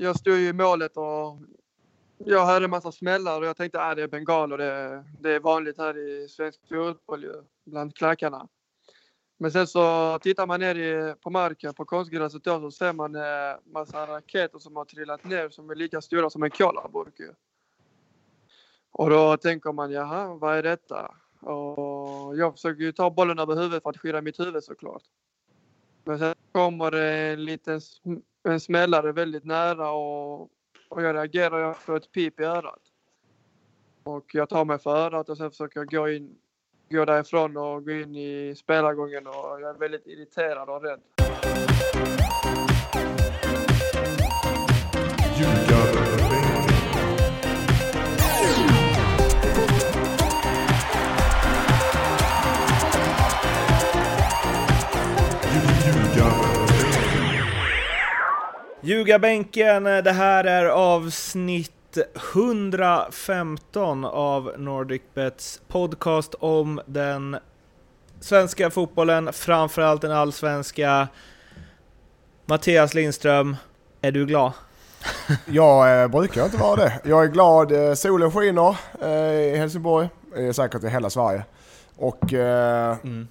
jag stod ju i målet och jag hörde en massa smällar och jag tänkte att äh, det är bengaler. Det, det är vanligt här i svensk fotboll ju, bland klackarna. Men sen så tittar man ner i, på marken på konstgräset då så ser man eh, massa raketer som har trillat ner som är lika stora som en colaburk. ju. Och då tänker man jaha, vad är detta? Och jag försöker ju ta bollen över huvudet för att skydda mitt huvud såklart. Men sen kommer det en liten en smällare väldigt nära och, och jag reagerar jag får ett pip i örat. Och jag tar mig för örat och sen försöker jag gå in gå därifrån och gå in i spelargången och jag är väldigt irriterad och rädd. Ljugarbänken, det här är avsnitt 115 av NordicBets podcast om den svenska fotbollen, framförallt den allsvenska. Mattias Lindström, är du glad? Jag eh, brukar inte vara det. Jag är glad. Eh, solen skiner eh, i Helsingborg. Eh, säkert i hela Sverige. Och eh, Mm.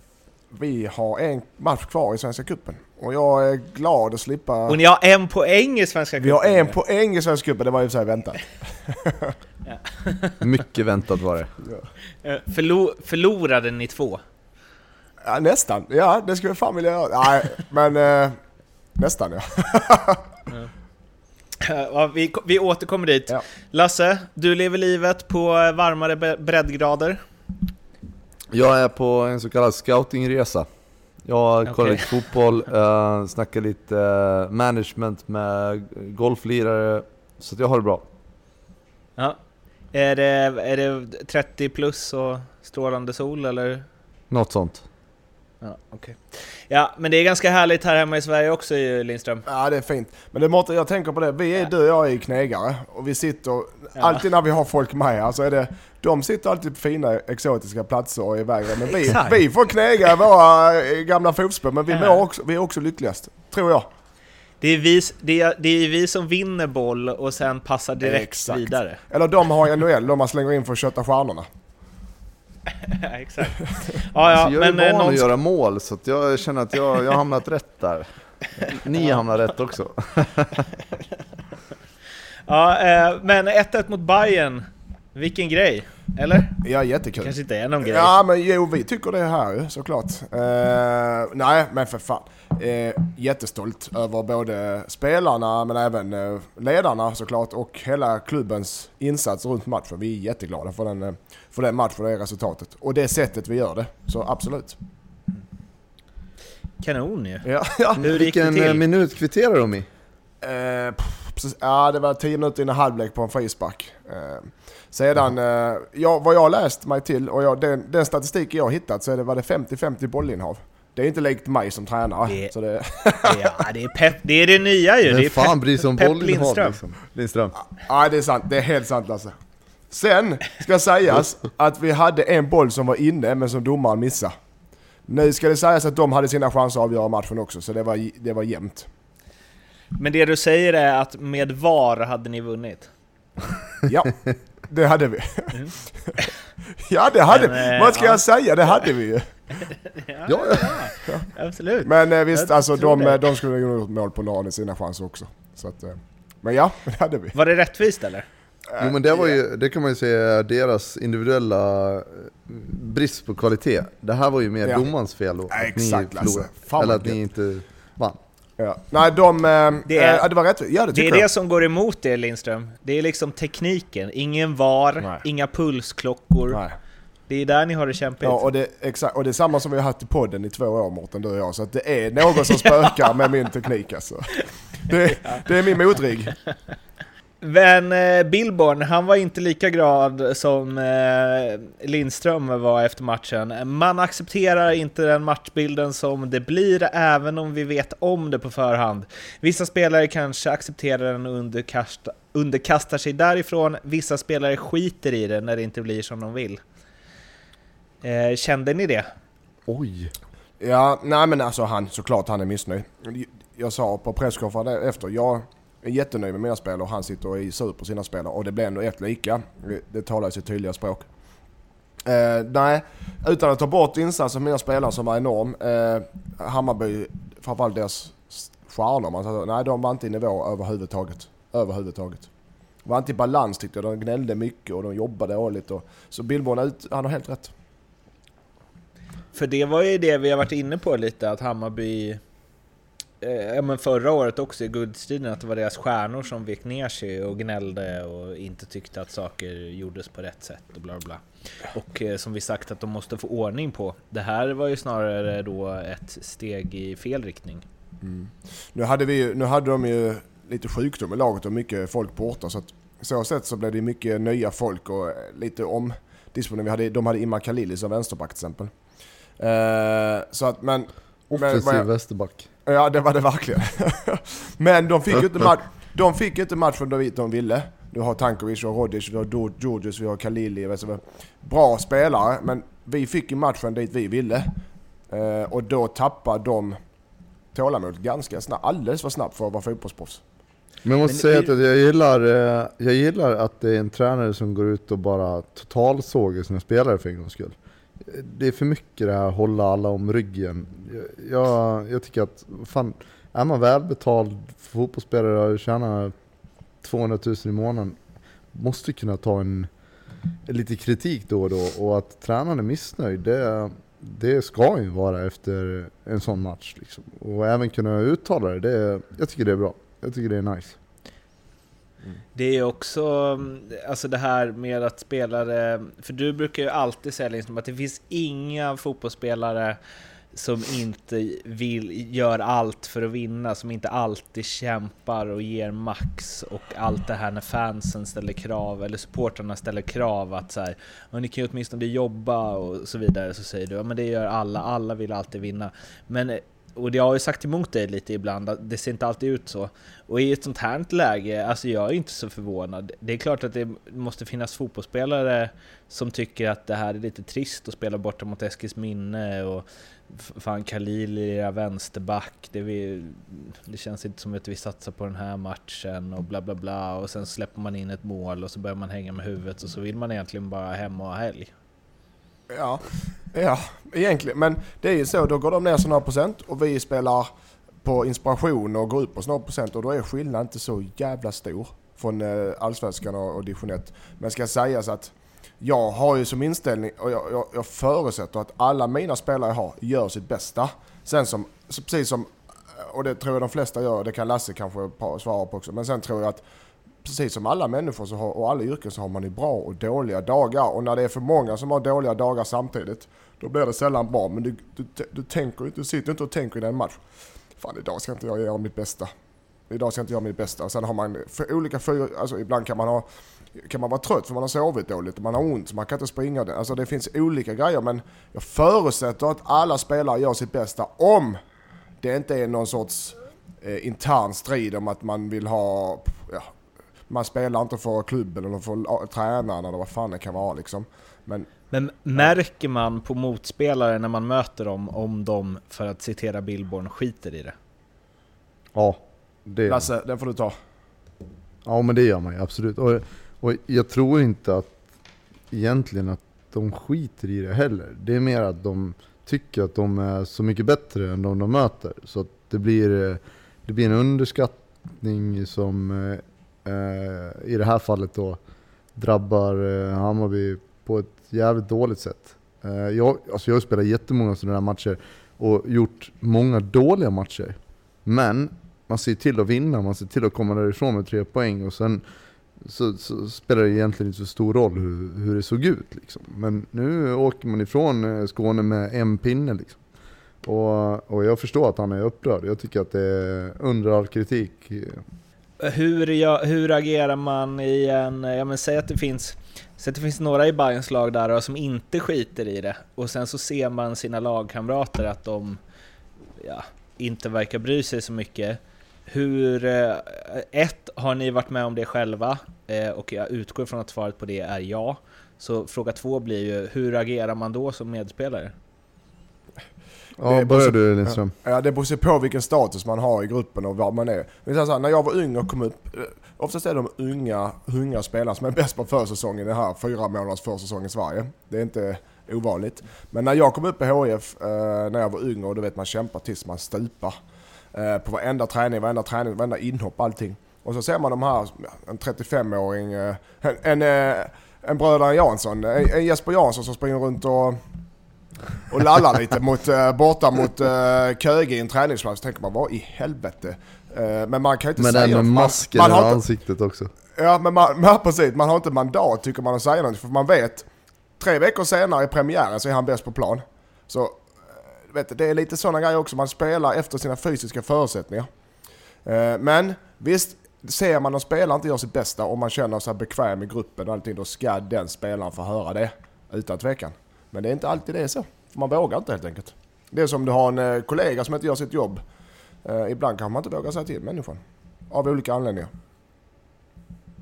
vi har en match kvar i Svenska Cupen. Och jag är glad att slippa... Och ni har en poäng i Svenska Vi har cupen. en poäng i Svenska Cupen, det var för sig väntat. Mycket väntat var det. Eh, Förlo förlorade ni två? Ja, nästan. Ja, det skulle jag fan vilja göra. Nej, men eh, nästan ja. Eh, Ja, vi, vi återkommer dit. Ja. Lasse, du lever livet på eh, varmare bre- breddgrader. Jag är på en så kallad scoutingresa. Jag kollar Okej. lite fotboll, uh, snackar lite eh, management med golflirare, så att jag har det bra. Ja. Är det, är det 30 plus och strålande sol eller? Något sånt. Ja, okej. Ja, men det är ganska härligt här hemma i Sverige också ju, Lindström. Ja, det är fint. Men det måste, jag tänker på det, vi är, du och jag är knegare och vi sitter, alltid när vi har folk med här så är det, de sitter alltid på fina exotiska platser och är iväg. Men vi, Exakt. vi får knega i våra eh, gamla fotspår, men vi, Ja. mår också, vi är också lyckligast. Tror jag. Det är, vi, det, är, det är vi som vinner boll och sen passar direkt Exakt. vidare. Eller de har NHL, de man slänger in för att kötta stjärnorna. Ja, Exakt. Ja, ja, så jag är men eh, van någon att göra mål, så att jag känner att jag, jag har hamnat rätt där. Ni hamnar rätt också. Ja, eh, men 1-1 mot Bayern. Vilken grej! Eller? Ja, jättekul. Kanske inte är någon grej. Ja men jo, vi tycker det här såklart. Eh, nej men för fan. Eh, jättestolt över både spelarna men även eh, ledarna såklart och hela klubbens insats runt matchen. Vi är jätteglada för den, för den matchen och det resultatet. Och det sättet vi gör det. Så absolut. Kanon ju. Ja, ja. Hur gick det Vilken till? minut kvitterar de i? Pff, precis, ja, det var 10 minuter innan halvlek på en frispark. Eh, sedan, eh, ja, vad jag har läst mig till och jag, den, den statistik jag har hittat så är det, var det 50-50 bollinnehav. Det är inte likt mig som tränare. Det- Så det, Ja, det är pepp. Det är det nya ju. det Vem är fan pepp, bryr sig om bollinnehav Lindström. liksom? Lindström. ja, det är sant. Det är helt sant Lasse. Sen ska sägas att vi hade en boll som var inne men som domaren missade. Nu ska det sägas att de hade sina chanser att avgöra matchen också så det var, det var jämnt. Men det du säger är att med VAR hade ni vunnit? Ja, det hade vi. ja, det hade Men, vi. eh, Vad ska ja. jag säga? Det hade vi ju. Ja, ja. Absolut. Men eh, visst, Jag alltså de, det. de skulle ha gjort mål på några av sina chanser också. Så att, eh, men ja, det hade vi. Var det rättvist eller? Jo men det var ju, det kan man ju säga deras individuella eh, brist på kvalitet. Det här var ju mer Ja. domarens fel då. Ja, att ni exakt, Lasse. förlorade. Fan, Eller att ni inte vann. Ja. Nej, de... Eh, Det är- eh, det var rättvist. Ja, det Det är jag. det som går emot det Lindström. Det är liksom tekniken. Ingen VAR, Nej. inga pulsklockor. Nej. Det är där ni har det kämpigt. Ja, och det, exakt, och det är samma som vi har haft i podden i två år Mårten, du och jag. Så det är någon som spökar med min teknik alltså. Det, det är min motrigg. Men eh, Billborn, han var inte lika glad som eh, Lindström var efter matchen. Man accepterar inte den matchbilden som det blir, även om vi vet om det på förhand. Vissa spelare kanske accepterar den och underkasta, underkastar sig därifrån. Vissa spelare skiter i det när det inte blir som de vill. Eh, kände ni det? Oj! Ja, nej men alltså han, såklart han är missnöjd. Jag sa på presskonferensen efter, jag, är jättenöjd med mina spelare och han sitter och är sur på sina spelare och det blir ändå ett lika. Det, talar ju sitt tydliga språk. Eh, nej, utan att ta bort insatsen av mina spelare som var enorm. Eh, Hammarby, framförallt deras stjärnor, man säger, nej de var inte i nivå överhuvudtaget. Överhuvudtaget. De var inte i balans tyckte jag, de gnällde mycket och de jobbade dåligt. Och, så Billborn, han har helt rätt. För det var ju det vi har varit inne på lite, att Hammarby ja, men förra året också i guldstriden, att det var deras stjärnor som vek ner sig och gnällde och inte tyckte att saker gjordes på rätt sätt och bla bla. Och eh, som vi sagt att de måste få ordning på. Det här var ju snarare då ett steg i fel riktning. Mm. Nu, hade vi, nu hade de ju lite sjukdom i laget och mycket folk borta så att så sätt så blev det mycket nya folk och lite omdisponering. de hade Imma Khalili som vänsterback till exempel. Uh, så att men... Offensiv vänsterback. Ja det var det verkligen. men de fick ju inte, match, de fick inte matchen de, de ville. Du har Tankovic, och Rodic, du har Georgius, vi har Khalili. Bra spelare, men vi fick ju matchen dit vi ville. Uh, och då tappade de tålamodet ganska snabbt. Alldeles för snabbt för att vara fotbollsproffs. Men jag måste Men, säga att jag gillar, eh, jag gillar att det är en tränare som går ut och bara totalsågar sina spelare för en gångs skull. Det är för mycket det här hålla alla om ryggen. Jag, jag tycker att, fan, är man välbetald fotbollsspelare och tjänar 200 000 i månaden, måste kunna ta en, lite kritik då och då. Och att tränaren är missnöjd, det, det ska ju vara efter en sån match. Liksom. Och även kunna uttala det, det, jag tycker det är bra. Jag tycker det är nice. Mm. Det är också mm, alltså det här med att spelare, för du brukar ju alltid säga liksom att det finns inga fotbollsspelare som inte vill, gör allt för att vinna, som inte alltid kämpar och ger max och allt det här när fansen ställer krav, eller supportrarna ställer krav att så här, ni kan ju åtminstone jobba och så vidare, så säger du ja men det gör alla, alla vill alltid vinna. Men eh, och jag har ju sagt emot dig lite ibland, att det ser inte alltid ut så. Och i ett sånt här läge, alltså jag är inte så förvånad. Det är klart att det måste finnas fotbollsspelare som tycker att det här är lite trist att spela borta mot Eskils minne och fan Khalil är vänsterback, det, vi, det känns inte som att vi satsar på den här matchen och bla bla bla och sen släpper man in ett mål och så börjar man hänga med huvudet och så vill man egentligen bara hem och ha helg. Ja, ja, egentligen. Men det är ju så, då går de ner så några procent och vi spelar på inspiration och går upp på några procent och då är skillnaden inte så jävla stor från eh, allsvenskan och division 1. Men ska sägas att jag har ju som inställning, och jag, jag, jag förutsätter att alla mina spelare jag har gör sitt bästa. Sen som, precis som, och det tror jag de flesta gör, det kan Lasse kanske svara på också, men sen tror jag att precis som alla människor så har, och alla yrken så har man ju bra och dåliga dagar. Och när det är för många som har dåliga dagar samtidigt, då blir det sällan bra. Men du, du, du, tänker, du sitter inte och tänker i den match. Fan idag ska inte jag göra mitt bästa. Idag ska inte jag göra mitt bästa. Och sen har man för olika fyra, alltså ibland kan man ha kan man vara trött för man har sovit dåligt och man har ont så man kan inte springa. Det. Alltså det finns olika grejer men jag förutsätter att alla spelare gör sitt bästa om det inte är någon sorts eh, intern strid om att man vill ha ja, man spelar inte för klubben eller för tränaren eller vad fan det kan vara liksom. Men, Men märker man på motspelare när man möter dem om de, för att citera Billborn, skiter i det? Ja, det Lasse, den får du ta. Ja men det gör man ju absolut. Och, och jag tror inte att egentligen att de skiter i det heller. Det är mer att de tycker att de är så mycket bättre än de de möter. Så att det blir, det blir en underskattning som eh, Eh, i det här fallet då drabbar eh, Hammarby på ett jävligt dåligt sätt. Eh, jag, alltså jag har spelat jättemånga sådana här matcher och gjort många dåliga matcher. Men man ser till att vinna, man ser till att komma därifrån med tre poäng och sen så, så spelar det egentligen inte så stor roll hur, hur det såg ut. Liksom. Men nu åker man ifrån eh, Skåne med en pinne. Liksom. Och, och jag förstår att han är upprörd. Jag tycker att det är under all kritik eh, hur, hur agerar man i en, ja men säg att det finns, så att det finns några i Bayerns lag där som inte skiter i det och sen så ser man sina lagkamrater att de ja, inte verkar bry sig så mycket. Hur, eh, ett, har ni varit med om det själva? Eh, och jag utgår från att svaret på det är ja. Så fråga två blir ju, hur agerar man då som medspelare? Ja, börjar du Lindström? Ja, det beror sig på vilken status man har i gruppen och var man är. Men så här, när jag var ung och kom upp, eh, oftast är de unga, unga spelare som är bäst på försäsongen i den här fyra månaders försäsong i Sverige. Det är inte ovanligt. Men när jag kom upp i HIF, eh, när jag var ung och du vet man kämpar tills man stupar. Eh, på varenda träning, varenda träning, varenda inhopp, allting. Och så ser man de här, en 35-åring, eh, en, en, en bröderna Jansson, en Jesper Jansson som springer runt och och lallar lite mot, eh, borta mot uh, Köge i en träningsplats. Så tänker man, vad i helvete? Eh, men man kan ju inte Men säga den med masken i ansiktet också. Ja, men man, men precis. Man har inte mandat tycker man att säga något. För man vet, tre veckor senare i premiären så är han bäst på plan. Så, eh, du vet, det är lite sådana grejer också. Man spelar efter sina fysiska förutsättningar. Eh, men visst, ser man att spelaren inte gör sitt bästa och man känner sig bekväm i gruppen och allting, då ska den spelaren få höra det. Utan tvekan. Men det är inte alltid det är så. Man vågar inte helt enkelt. Det är som du har en eh, kollega som inte gör sitt jobb. Eh, ibland kan man inte våga säga till människan. Av olika anledningar.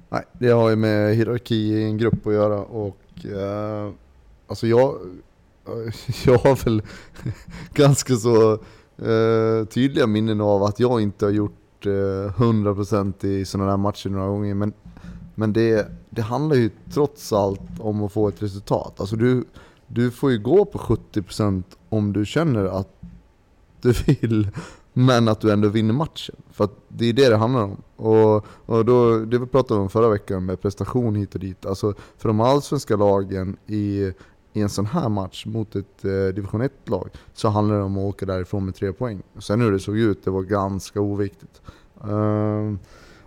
Nej, det har ju med hierarki i en grupp att göra och eh, alltså jag, eh, jag har väl ganska så eh, tydliga minnen av att jag inte har gjort eh, 100% i sådana där matcher några gånger men, men det, det handlar ju trots allt om att få ett resultat. Alltså du, du får ju gå på 70% om du känner att du vill men att du ändå vinner matchen. För att det är det det handlar om. Och, och då, det vi pratade om förra veckan med prestation hit och dit. Alltså för de allsvenska lagen i, i en sån här match mot ett eh, division 1-lag så handlar det om att åka därifrån med tre poäng. Sen hur det såg ut, det var ganska oviktigt. Ehm,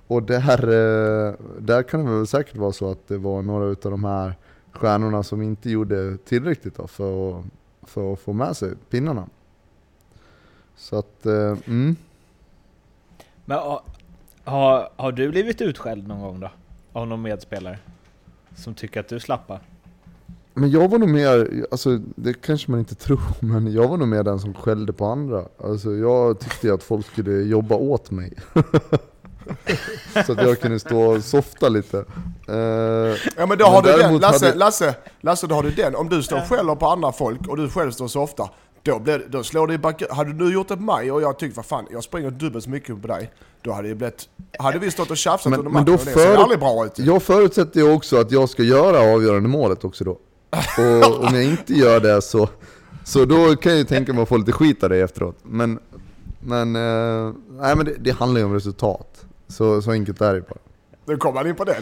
och där, eh, där kan det väl säkert vara så att det var några utav de här stjärnorna som inte gjorde tillräckligt då för, att, för att få med sig pinnarna. Så att, eh, mm. Men har, har, du blivit utskälld någon gång då? Av någon medspelare? Som tycker att du slappar? Men jag var nog mer, alltså det kanske man inte tror, men jag var nog mer den som skällde på andra. Alltså jag tyckte att folk skulle jobba åt mig. så att jag kunde stå och softa lite. Eh, Ja men då Men har du den, Lasse, hade- Lasse, Lasse då har du den. Om du står och skäller på andra folk och du själv står så ofta, då, blir, då slår det i backen. Hade du gjort det på mig och jag tyckte vad fan, jag springer dubbelt så mycket på dig, då hade det blivit, hade vi stått och tjafsat Men- under men matchen då och det ser för- aldrig bra ut. jag förutsätter ju också att jag ska göra avgörande målet också då. Och om jag inte gör det så, så då kan jag ju tänka mig att få lite skit av det efteråt. Men, men, eh, nej, men det, det handlar ju om resultat. Så, så enkelt är det ju bara. Nu kom han in på det.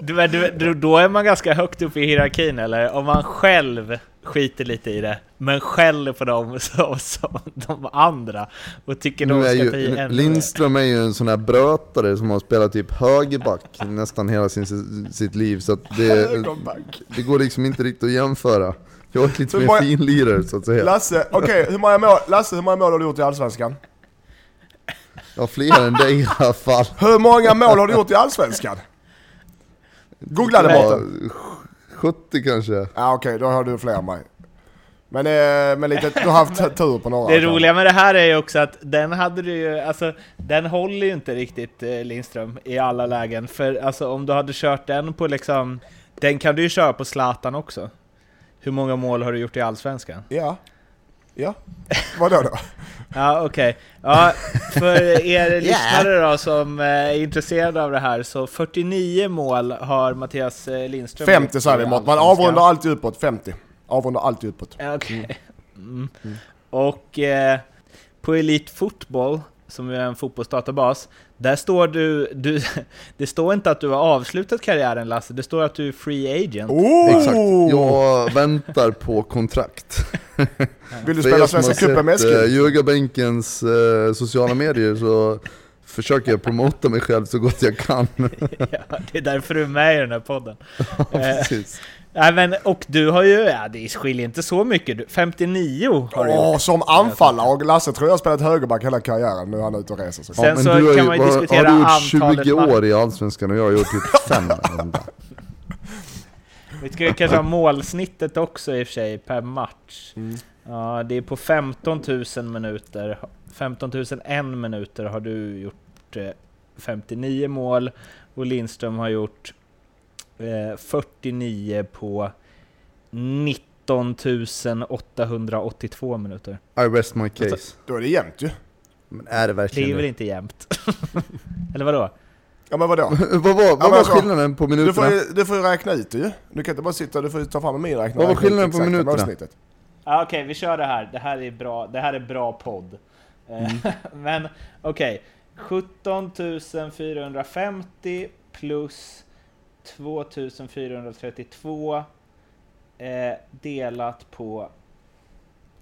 Du, men du, då är man ganska högt upp i hierarkin eller? Om man själv skiter lite i det, men skäller på dem som, som de andra och tycker de Nu ska ta i ju, ännu mer. Lindström är ju en sån här brötare som har spelat typ högerback nästan hela sin, sitt liv så att det, det går liksom inte riktigt att jämföra. Jag är lite Hur mer många- finlirare så att säga. Lasse, okej, hur många mål, Lasse, hur många mål har du gjort i Allsvenskan? Ja, fler än dig i alla fall. Hur många mål har du gjort i Allsvenskan? Googla det borta. 70 kanske. Ja okej, då har du fler än mig. Men, eh, men lite, du har haft tur på några. Det roliga med det här är ju också att den hade du ju, alltså den håller ju inte riktigt eh, Lindström i alla lägen. För alltså om du hade kört den på liksom, den kan du ju köra på Zlatan också. Hur många mål har du gjort i Allsvenskan? Ja. Ja. Vadå då? Ja okej. Ja, för er lyssnare då som eh, är intresserade av det här så 49 mål har Mattias eh, Lindström 50 gjort säger i vi. Man avrundar alltid uppåt. 50. Avrundar alltid uppåt. Okej. Mm. Och eh, på Elite Football, som är en fotbollsdatabas, där står du, du... Det står inte att du har avslutat karriären Lasse, det står att du är free agent. Oh! Exakt. Jag väntar på kontrakt. Vill du spela Svenska cupen med sett eh, Eskil? Ljugarbänkens eh, sociala medier så försöker jag promota mig själv så gott jag kan. ja, det är därför du är med i den här podden. Eh, Precis. Nej, men, och du har ju, ja det skiljer inte så mycket, du- 59 har du gjort. Åh, som anfallare. Och Lasse tror jag har spelat högerback hela karriären. Nu är han ute och reser sig. Sen Ja, men så du har kan ju- man ju diskutera Har du gjort antalet 20 matcher. år i Allsvenskan och jag har gjort typ 5 Vi ska ju kanske ha målsnittet också i och för sig per match. Mm. Ja, det är på 15 000 minuter. 15 001 minuter har du gjort eh, 59 mål och Lindström har gjort eh, 49 på 90 17 882 minuter. I rest my case. Då är det jämnt ju. Men är det Det verkligen är väl det? inte jämnt? Eller vadå? Ja men vadå? vad var, vad men var alltså, skillnaden på Du minuterna? får, ju, du får ju räkna ut det ju. Du kan inte bara sitta, du får ju ta fram en miniräknare. Vad var skillnaden på minuterna? Ah, okej, vi kör det här. Det här är bra, det här är bra podd. Eh, Men okej, 17 450 plus 2432 eh, delat på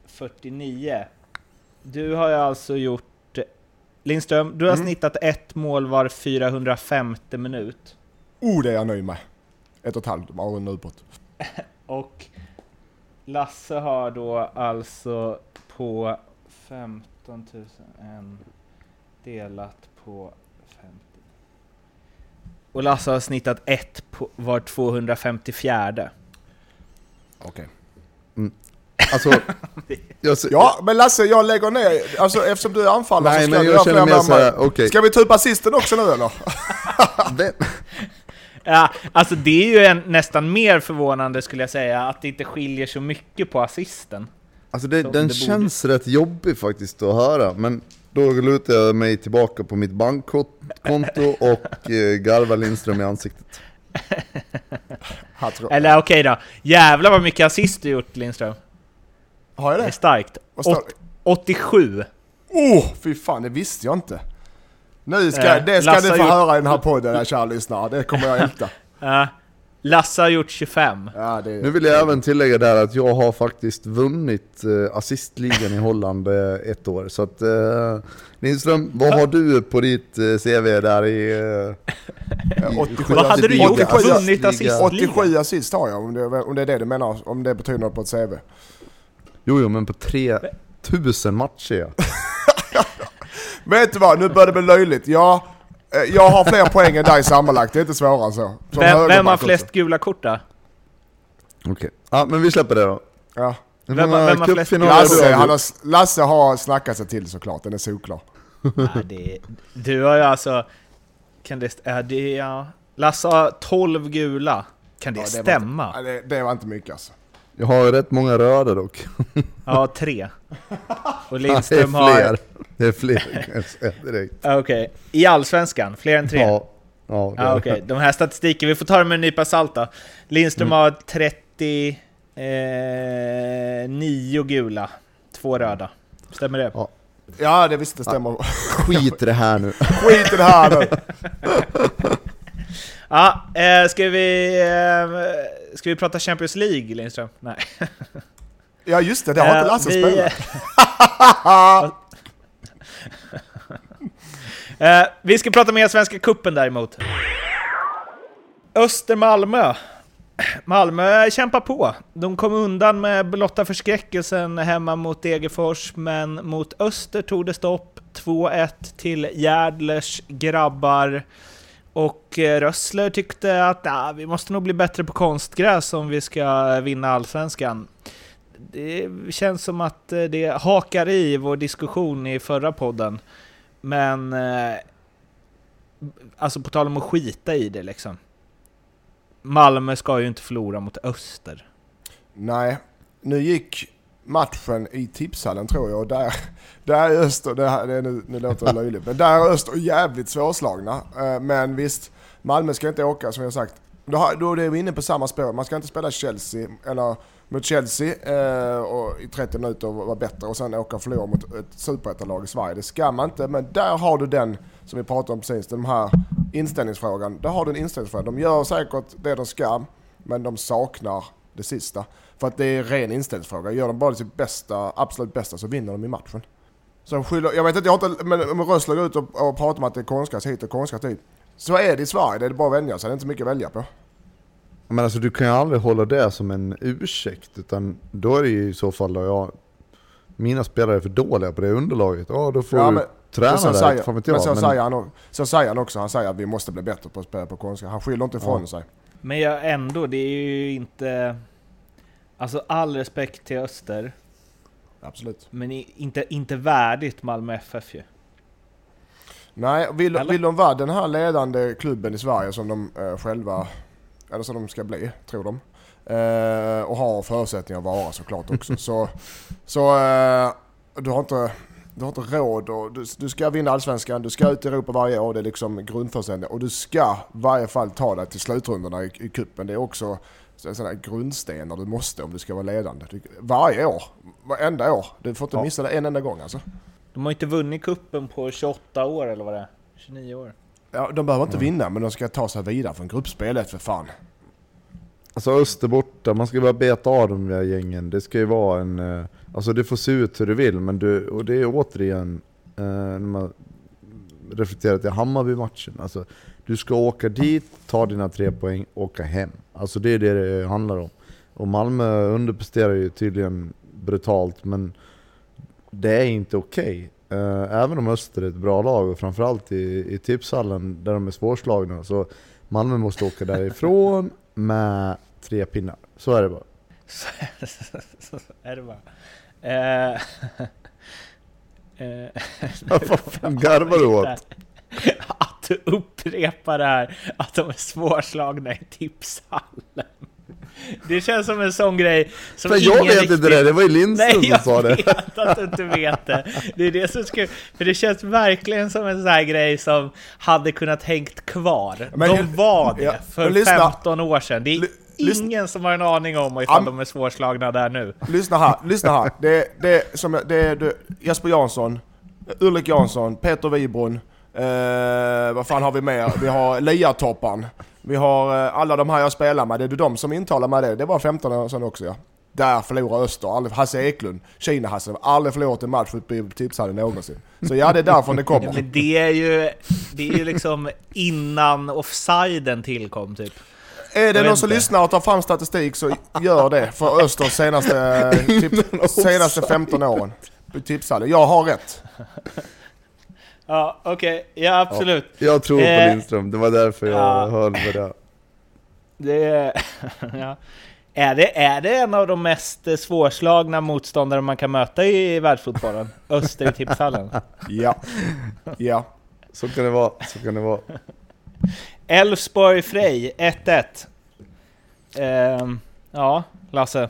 49. Du har ju alltså gjort... Lindström, du har Mm. snittat ett mål var 450 minut. Oh, det är jag nöjd med. Ett och ett halvt, en uppåt. Och Lasse har då alltså på 15 000 en delat på 50. Och Lasse har snittat ett på var 254. Okej. Alltså, jag, ser- Ja, men Lasse, jag lägger ner, alltså eftersom du är anfallare Nej så ska du jag göra känner fler mer såhär, okej. Ska vi ta upp assisten också nu eller? Ja, alltså det är ju en, nästan mer förvånande skulle jag säga, att det inte skiljer så mycket på assisten. Alltså det, den det känns rätt jobbig faktiskt att höra, men då lutar jag mig tillbaka på mitt bankkonto och eh, garvar Lindström i ansiktet. Eller okej då, jävlar vad mycket assist du gjort Lindström. Har jag Det är det? starkt. Vad står Åt- 87. Oh, fy fan, det visste jag inte. Nu ska, Eh, det ska Lasse har få gjort- höra i den här podden, kära lyssnare. Det kommer jag älta. Ja. Lasse har gjort 25. Ja, det, Nu vill jag även tillägga där att jag har faktiskt vunnit eh, assistligan i Holland eh, ett år. Så att eh, Lindström, vad har du på ditt CV där i... I 87 Vad hade du gjort? 87 Vunnit assistligan? 87 assist har jag, om det, om det är det du menar. Om det betyder något på ett CV. Jo, jo, men på 3000 matcher ja. Vet du vad, nu börjar det bli löjligt. Jag, eh, jag har fler poäng än dig sammanlagt, det är inte svårare än så. Som Vem, vem har flest också. gula kort då? Okej. Ja, men vi släpper det då. Ja. Vem- vem har flest Lasse, han har, Lasse har snackat sig till såklart, den är solklar. Ja, det, du har ju alltså... Kan det... Ja, det ja. Lasse har 12 gula. Kan det, Ja, var stämma? Inte, det, det var inte mycket alltså. Jag har rätt många röda dock. Ja, tre. Och det är Lindström fler. har... Det är fler kan jag säga direkt. Ja, Okej. I Allsvenskan? Fler än tre? Ja. Ja, det Ja, okej. De här statistiken, vi får ta dem med en nypa salt då. Lindström har 39 eh, gula, två röda. Stämmer det? Ja. Ja, det visst det stämmer. Skit i det här nu. Skit i det här nu. Ja, eh, ska vi... Eh, ska vi prata Champions League, Lindström? Nej. Ja just det, det har inte Eh, Lasse vi- spelat. Eh, vi ska prata mer Svenska Kuppen däremot. Öster-Malmö. Malmö kämpar på. De kom undan med blotta förskräckelsen hemma mot Degerfors, men mot Öster tog det stopp. 2-1 till Järdlers grabbar. Och eh, Rössler tyckte att ah, vi måste nog bli bättre på konstgräs om vi ska eh, vinna Allsvenskan. Det känns som att eh, det hakar i vår diskussion i förra podden. Men... Eh, alltså på tal om att skita i det liksom. Malmö ska ju inte förlora mot Öster. Nej, nu gick matchen i tipshallen tror jag och där, där är Öster, det, här, det är nu, nu låter det löjligt, men där är Öster jävligt svårslagna. Eh, men visst, Malmö ska inte åka som jag sagt. Då, då är vi inne på samma spår, man ska inte spela Chelsea, eller mot Chelsea eh, och i 30 minuter och vara bättre och sen åka och förlora mot ett superettalag i Sverige. Det ska man inte, men där har du den som vi pratade om precis, den här inställningsfrågan. Där har du en inställningsfråga. De gör säkert det de ska, men de saknar det sista. För att det är ren inställningsfråga. Gör de bara sitt bästa, absolut bästa så vinner de i matchen. Så skyller, jag vet inte, jag har inte, men om Rössler går ut och, och pratar om att det är konstgräs hit och konstgräs dit. Så är det i Sverige, det är bara att vänja sig, det är inte mycket att välja på. Men alltså du kan ju aldrig hålla det som en ursäkt, utan då är det ju i så fall då jag... Mina spelare är för dåliga på det underlaget, ja då får Ja, du men- träna så där, säger, fan vet men jag. så, Men, säger han, så säger han också, han säger att vi måste bli bättre på att spela på konstgräs. Han skyller inte ifrån Ja. sig. Men jag ändå, det är ju inte... Alltså all respekt till Öster, Absolut. men inte, inte värdigt Malmö FF ju. Nej, vill, Eller? vill de vara den här ledande klubben i Sverige som de eh, själva, eller som de ska bli, tror de. Eh, och har förutsättningar att vara såklart också. så så eh, du, har inte, du har inte råd och du, du ska vinna Allsvenskan, du ska ut i Europa varje år, det är liksom grundförutsättningar. Och du ska i varje fall ta dig till slutrundorna i, i cupen. Det är också sådana grundstenar du måste om du ska vara ledande. Varje år, varenda år. Du får inte Ja. missa det en enda gång alltså. De har inte vunnit kuppen på 28 år eller vad det är. 29 år. Ja, de behöver inte vinna men de ska ta sig vidare från gruppspelet för fan. Alltså Öster borta, man ska bara beta av de där gängen. Det ska ju vara en... eh, Alltså det får se ut hur du vill, men du, och det är återigen eh, när man reflekterar till Hammarby-matchen. Alltså, du ska åka dit, ta dina tre poäng, åka hem. Alltså det är det det handlar om. Och Malmö underpresterar ju tydligen brutalt, men det är inte okej. Eh, även om Öster är ett bra lag, och framförallt i, i tipshallen där de är svårslagna, så Malmö måste åka därifrån med tre pinnar. Så är det bara. Så, så är det bara. Eh, eh, Vad fan garvar du åt? Att du upprepar det här, att de är svårslagna i tipshallen. Det känns som en sån grej som För jag ingen vet riktigt... inte det, det var ju Nej, Lindström som jag sa det. vet att du inte vet det. Det är det som skulle... För det känns verkligen som en sån här grej som hade kunnat hängt kvar. Men- de var det ja, för men lyssna. 15 år sedan. Det är Ly- lyssna. ingen som har en aning om ifall Am- de är svårslagna där nu. Lyssna här, lyssna här. Det, det, som, det är Jesper Jansson, Ulrik Jansson, Peter Wibron, eh, vad fan har vi mer? Vi har Liatopparen. Vi har eh, alla de här jag spelar med, det är du de som intalar mig det. Det var 15 år sedan också ja. Där förlorar Öster, aldrig, Hasse Eklund, Kina-Hasse, aldrig förlorat en match i tipshallen någonsin. Så ja, det är därifrån det Ja, kommer. men det är ju, det är ju liksom innan offsiden tillkom typ. Är det någon som lyssnar och tar fram statistik så gör det för Östers senaste, typ, senaste 15 åren. Tipshallen. Jag har rätt. Ja, okej. Ja, absolut. Jag tror på Eh, Lindström, det var därför jag ja. höll med det. Det är, ja. är, det, är det en av de mest eh, svårslagna motståndare man kan möta i världsfotbollen? Öster i tipshallen. Ja. Ja. Så kan det vara, så kan det vara. Elfsborg Frej 1-1. Ehm, ja, Lasse.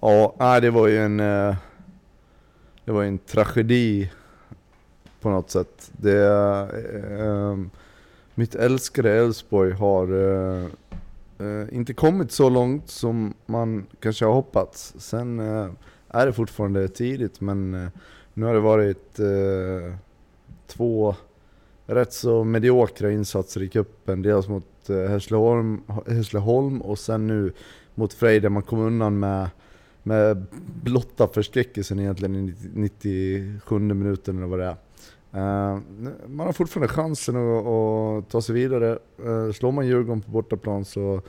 Ja, det var ju en... eh, Det var ju en tragedi på något sätt. Det, eh, eh mitt älskade Elfsborg har eh, eh, inte kommit så långt som man kanske har hoppats. Sen eh, är det fortfarande tidigt, men eh, nu har det varit eh, två rätt så mediokra insatser i cupen. Dels mot eh, Hässleholm, Hässleholm och sen nu mot Frej där man kom undan med, med blotta förskräckelsen egentligen i 97 minuten eller vad det är. Eh, man har fortfarande chansen att, att ta sig vidare. Eh, slår man Djurgården på bortaplan så,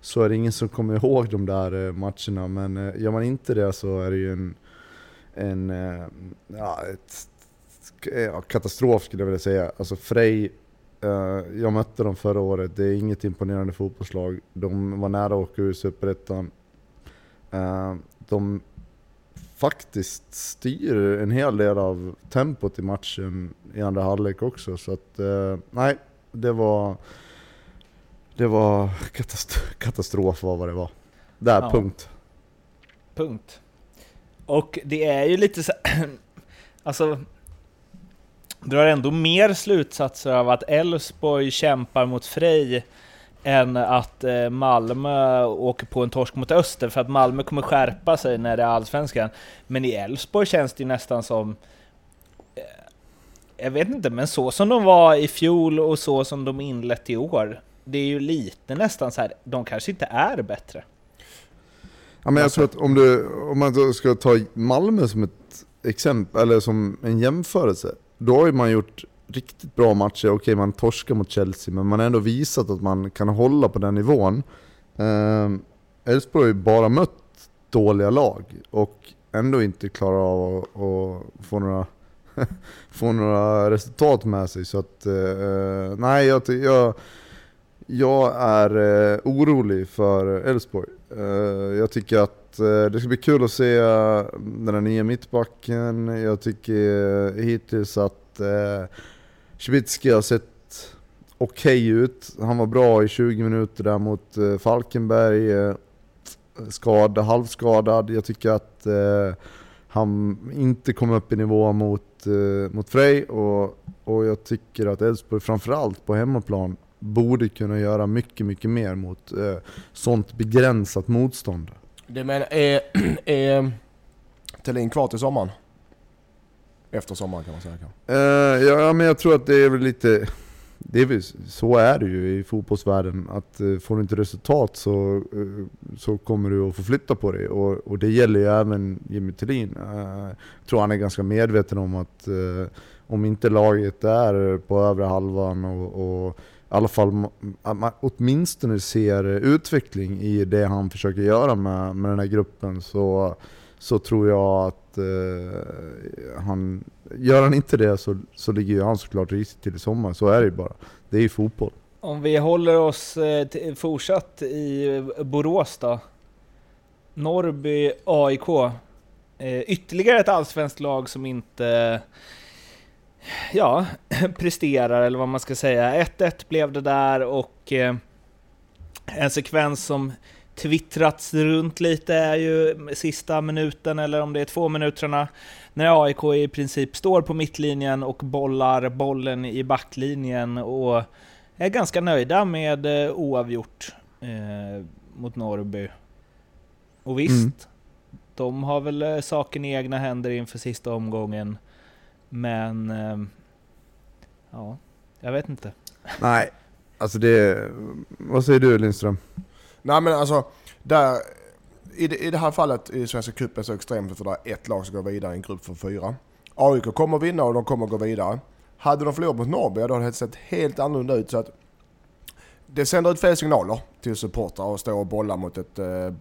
så är det ingen som kommer ihåg de där eh, matcherna. Men uh, gör man inte det så är det ju en, en ja, ett, ja, katastrof skulle jag vilja säga. Alltså Frej, jag mötte dem förra året, det är inget imponerande fotbollslag. De var nära att åka ur Superettan. De faktiskt styr en hel del av tempot i matchen i andra halvlek också. Så att, eh, nej, det var... Det var katastrof, katastrof var vad det var. Där, Ja. punkt. Punkt. Och det är ju lite så Alltså... Drar ändå mer slutsatser av att Elfsborg kämpar mot Frej än att eh, Malmö åker på en torsk mot Öster, för att Malmö kommer skärpa sig när det är Allsvenskan. Men i Elfsborg känns det ju nästan som... Eh, jag vet inte, men så som de var i fjol och så som de inlett i år. Det är ju lite nästan så här, de kanske inte är bättre. Ja, men jag tror att om, du, om man ska ta Malmö som ett exempel, eller som en jämförelse, då har ju man gjort riktigt bra matcher. Okej, man torskar mot Chelsea, men man har ändå visat att man kan hålla på den nivån. Ehm, Elfsborg har ju bara mött dåliga lag och ändå inte klarar av att, att få, några, få några resultat med sig. Så att, eh, nej, jag, jag, jag är eh, orolig för Elfsborg. Eh, jag tycker att eh, det ska bli kul att se eh, den här nya mittbacken. Jag tycker eh, hittills att eh, Cibicki har sett okej ut. Han var bra i 20 minuter där mot eh, Falkenberg. Eh, skad, halvskadad. Jag tycker att eh, han inte kom upp i nivå mot, mot Frej och, och jag tycker att Elfsborg framförallt på hemmaplan borde kunna göra mycket, mycket mer mot eh, sånt begränsat motstånd. Det menar, är, är Thelin kvar till sommaren? Efter sommaren kan man säga kanske. Eh, ja, men jag tror att det är väl lite... Det är väl, så är det ju i fotbollsvärlden, att uh, får du inte resultat så, uh, så kommer du att få flytta på dig. Och, och det gäller ju även Jimmy Thelin. Uh, jag tror han är ganska medveten om att om inte laget är på övre halvan och, och i alla fall att man åtminstone ser utveckling i det han försöker göra med, med den här gruppen så, så tror jag att eh, han, gör han inte det så, så ligger ju han såklart risigt till i sommar. Så är det ju bara. Det är ju fotboll. Om vi håller oss eh, till, fortsatt i Borås då. Norrby AIK. Eh, ytterligare ett allsvenskt lag som inte ja, presterar, eller vad man ska säga. 1-1 blev det där och eh, en sekvens som twittrats runt lite är ju sista minuten, eller om det är två minuterna, när AIK i princip står på mittlinjen och bollar bollen i backlinjen och är ganska nöjda med eh, oavgjort eh, mot Norrby. Och visst, mm. de har väl eh, saken i egna händer inför sista omgången, men eh, Ja, jag vet inte. Nej, alltså det... Vad säger du Lindström? Nej men alltså, där, i, det, i det här fallet i Svenska cupen så extremt för det är ett lag som går vidare i en grupp för fyra. AIK kommer vinna och de kommer gå vidare. Hade de förlorat mot Norrby då hade det sett helt annorlunda ut. Så att det sänder ut fel signaler till supportrar att stå och bolla mot ett, eh,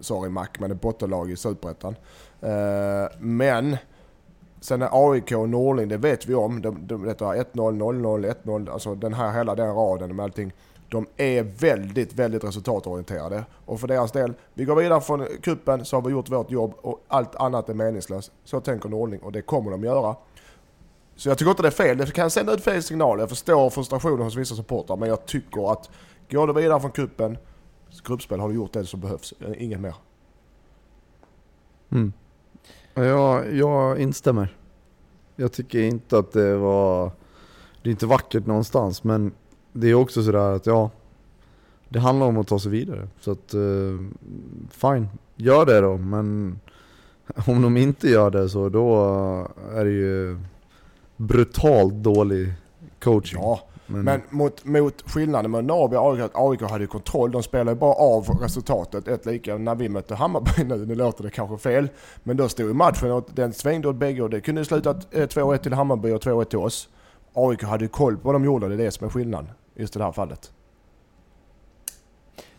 sorry Mac, men ett bottenlag i Superettan. Eh, men Sen är AIK och Norling, det vet vi om. De, de, 1-0, 0-0, 1-0, alltså den här hela den raden med allting. De är väldigt, väldigt resultatorienterade. Och för deras del, vi går vidare från kuppen så har vi gjort vårt jobb och allt annat är meningslöst. Så tänker Norling och det kommer de göra. Så jag tycker inte det är fel. Det kan sända ut fel signaler. Jag förstår frustrationen hos vissa supportrar men jag tycker att går du vidare från kuppen, gruppspel har du gjort det som behövs. Inget mer. Mm. Ja, jag instämmer. Jag tycker inte att det var... Det är inte vackert någonstans men det är också sådär att ja, det handlar om att ta sig vidare. Så att, uh, fine, gör det då. Men om de inte gör det så då är det ju brutalt dålig coaching. Ja, men, men mot, mot skillnaden med Norrby och AIK, AIK hade ju kontroll. De spelade bara av resultatet. Ett lika när vi mötte Hammarby nu, nu låter det kanske fel. Men då stod ju matchen och den svängde åt bägge och det kunde slutat 2-1 till Hammarby och 2-1 till oss. AIK hade ju koll på vad de gjorde, det är det som är skillnaden. Just i det här fallet.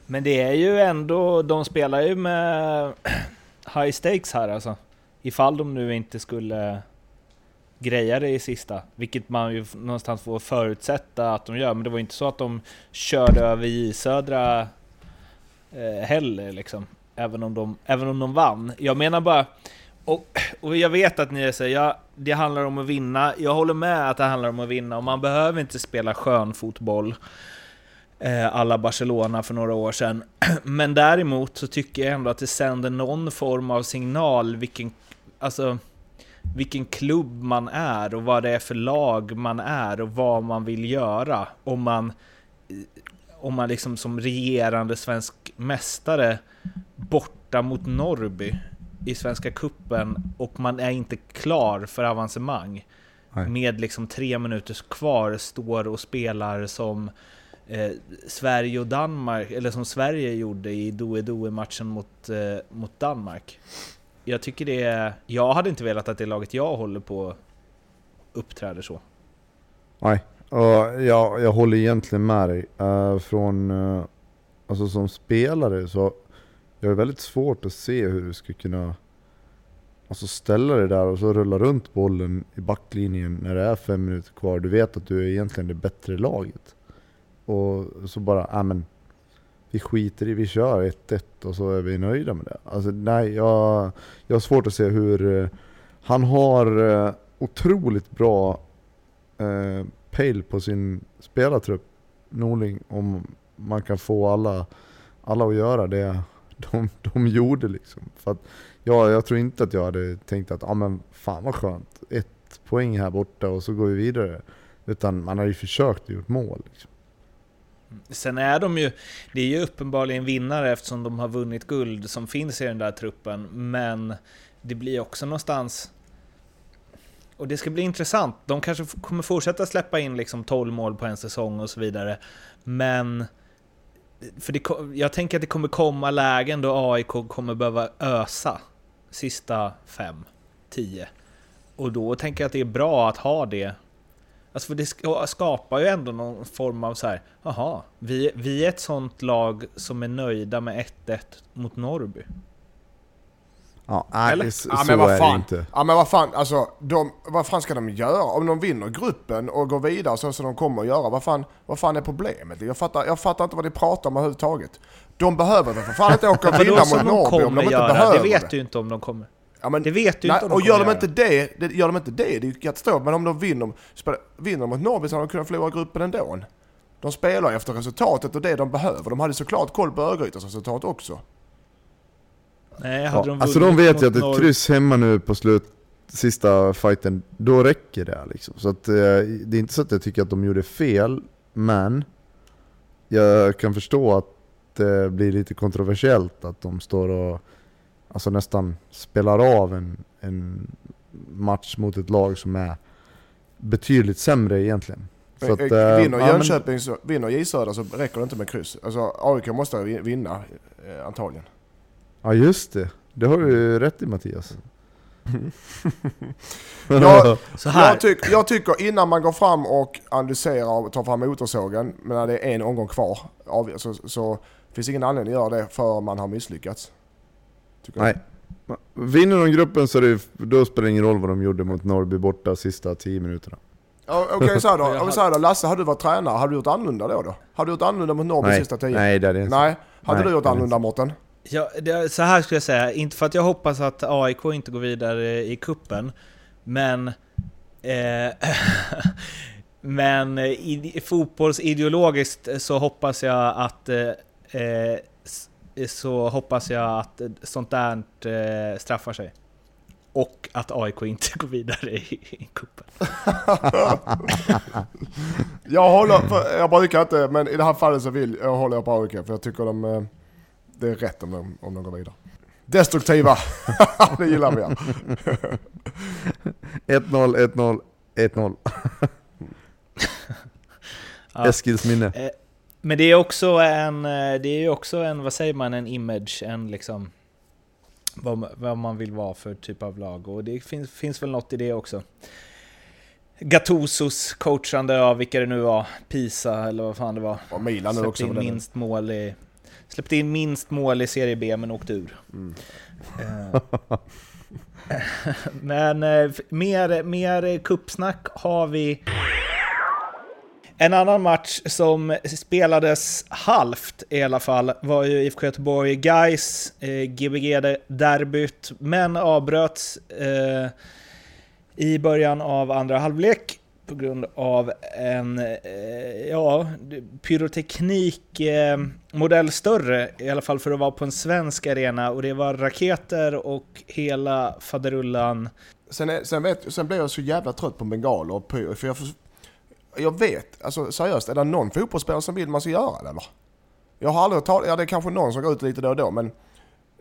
Men det är ju ändå, de spelar ju med high stakes här alltså. Ifall de nu inte skulle greja det i sista, vilket man ju någonstans får förutsätta att de gör. Men det var inte så att de körde över J södra eh, heller liksom. Även om, de, även om de vann. Jag menar bara, och, och jag vet att ni säger jag, det handlar om att vinna. Jag håller med att det handlar om att vinna och man behöver inte spela skön fotboll eh, alla Barcelona för några år sedan. Men däremot så tycker jag ändå att det sänder någon form av signal vilken, alltså vilken klubb man är och vad det är för lag man är och vad man vill göra. Om man, eh, om man liksom som regerande svensk mästare borta mot Norrby i Svenska Kuppen och man är inte klar för avancemang. Nej. Med liksom tre minuter kvar står och spelar som eh, Sverige och Danmark, eller som Sverige gjorde i Doe-Doe-matchen mot, eh, mot Danmark jag tycker det är... Jag hade inte velat att det laget jag håller på uppträder så. Nej, och jag, jag håller egentligen med dig. Uh, från, uh, alltså som spelare så jag är väldigt svårt att se hur du ska kunna alltså ställa dig där och så rulla runt bollen i backlinjen när det är fem minuter kvar. Du vet att du är egentligen det bättre laget. Och så bara, ja men vi skiter i, vi kör 1-1 och så är vi nöjda med det. Alltså nej, jag, jag har svårt att se hur... Eh, han har eh, otroligt bra eh, pejl på sin spelartrupp, Norling, om man kan få alla, alla att göra det, de, de gjorde liksom. För att, ja, jag tror inte att jag hade tänkt att ah, men fan vad skönt, ett poäng här borta och så går vi vidare. Utan man har ju försökt och gjort mål. Liksom. Sen är de ju, det är ju uppenbarligen vinnare eftersom de har vunnit guld som finns i den där truppen, men det blir också någonstans... Och det ska bli intressant. De kanske kommer fortsätta släppa in liksom 12 mål på en säsong och så vidare, men... För det, jag tänker att det kommer komma lägen då AIK kommer behöva ösa sista 5, 10. Och då tänker jag att det är bra att ha det Alltså för det skapar ju ändå någon form av så här, jaha, vi, vi är ett sånt lag som är nöjda med 1-1 mot Norrby. Ja, nej, så, ja, men vad fan. inte. Ja men vad fan, alltså de, vad fan ska de göra? Om de vinner gruppen och går vidare så som de kommer att göra, vad fan, vad fan är problemet? Jag fattar, jag fattar inte vad de pratar om överhuvudtaget. De behöver väl för fan inte åka och vinna mot Norrby om de inte göra? behöver det. vet du inte om de kommer. Ja, men, det vet du nej, inte om de Och gör de, inte det, det, gör de inte det, det är ju katastrof. Men om de vinner, spelar, vinner mot Norrby så hade de kunnat förlora gruppen ändå. De spelar efter resultatet och det de behöver. De hade såklart koll på Örgrytes resultat också. Nej, hade ja, de alltså de vet ju att ett kryss hemma nu på slut, sista fighten, då räcker det liksom. Så att, eh, det är inte så att jag tycker att de gjorde fel, men jag kan förstå att det blir lite kontroversiellt att de står och alltså nästan spelar av en, en match mot ett lag som är betydligt sämre egentligen. Så att, äh, vinner Jönköping, så, vinner J Södra så räcker det inte med kryss. Alltså AIK måste vinna eh, antagligen. Ja just det, det har du rätt i Mattias. jag, jag, tyck, jag, tycker innan man går fram och analyserar och tar fram motorsågen, men när det är en omgång kvar, så, så finns ingen anledning att göra det för man har misslyckats. Nej. Vinner de gruppen så det, då spelar det ingen roll vad de gjorde mot Norrby borta sista 10 minuterna. Okej, okay, så då. Vi säger då, Lasse, har du varit tränare, har du gjort annorlunda då? då? Har du gjort annorlunda mot Norrby Nej. sista 10? Nej, det är det Nej. Hade Nej, du gjort annorlunda Mårten? Ja, det, så här skulle jag säga, inte för att jag hoppas att AIK inte går vidare i kuppen men... Eh, men i, fotbollsideologiskt så hoppas jag att eh, så hoppas jag att sånt där eh, straffar sig. Och att AIK inte går vidare i, i cupen. jag håller, jag brukar inte, men i det här fallet så vill jag håller jag på AIK för jag tycker de, eh, det är rätt om de, om de går vidare. Destruktiva, det gillar vi. 1-0, 1-0, 1-0. Eskils minne. Eh, men det är också en, eh, det är också en, vad säger man, en image, en liksom vad, vad man vill vara för typ av lag. Och det finns, finns väl något i det också. Gattusos coachande av vilka det nu var, Pisa eller vad fan det var. Och Milan släppte också. In minst mål i, släppte in minst mål i Serie B men åkte ur. Mm. Men eh, mer, mer kuppsnack har vi en annan match som spelades halvt i alla fall var ju IFK Göteborg Gais eh, Gbg-derbyt, men avbröts eh, i början av andra halvlek på grund av en eh, ja, pyroteknik eh, modell större, i alla fall för att vara på en svensk arena. Och det var raketer och hela faderullan. Sen, är, sen, vet, sen blev jag så jävla trött på bengaler och pyro, för jag jag vet, alltså seriöst, är det någon fotbollsspelare som vill man ska göra det eller? Jag har aldrig talat, ja det är kanske någon som går ut lite då och då men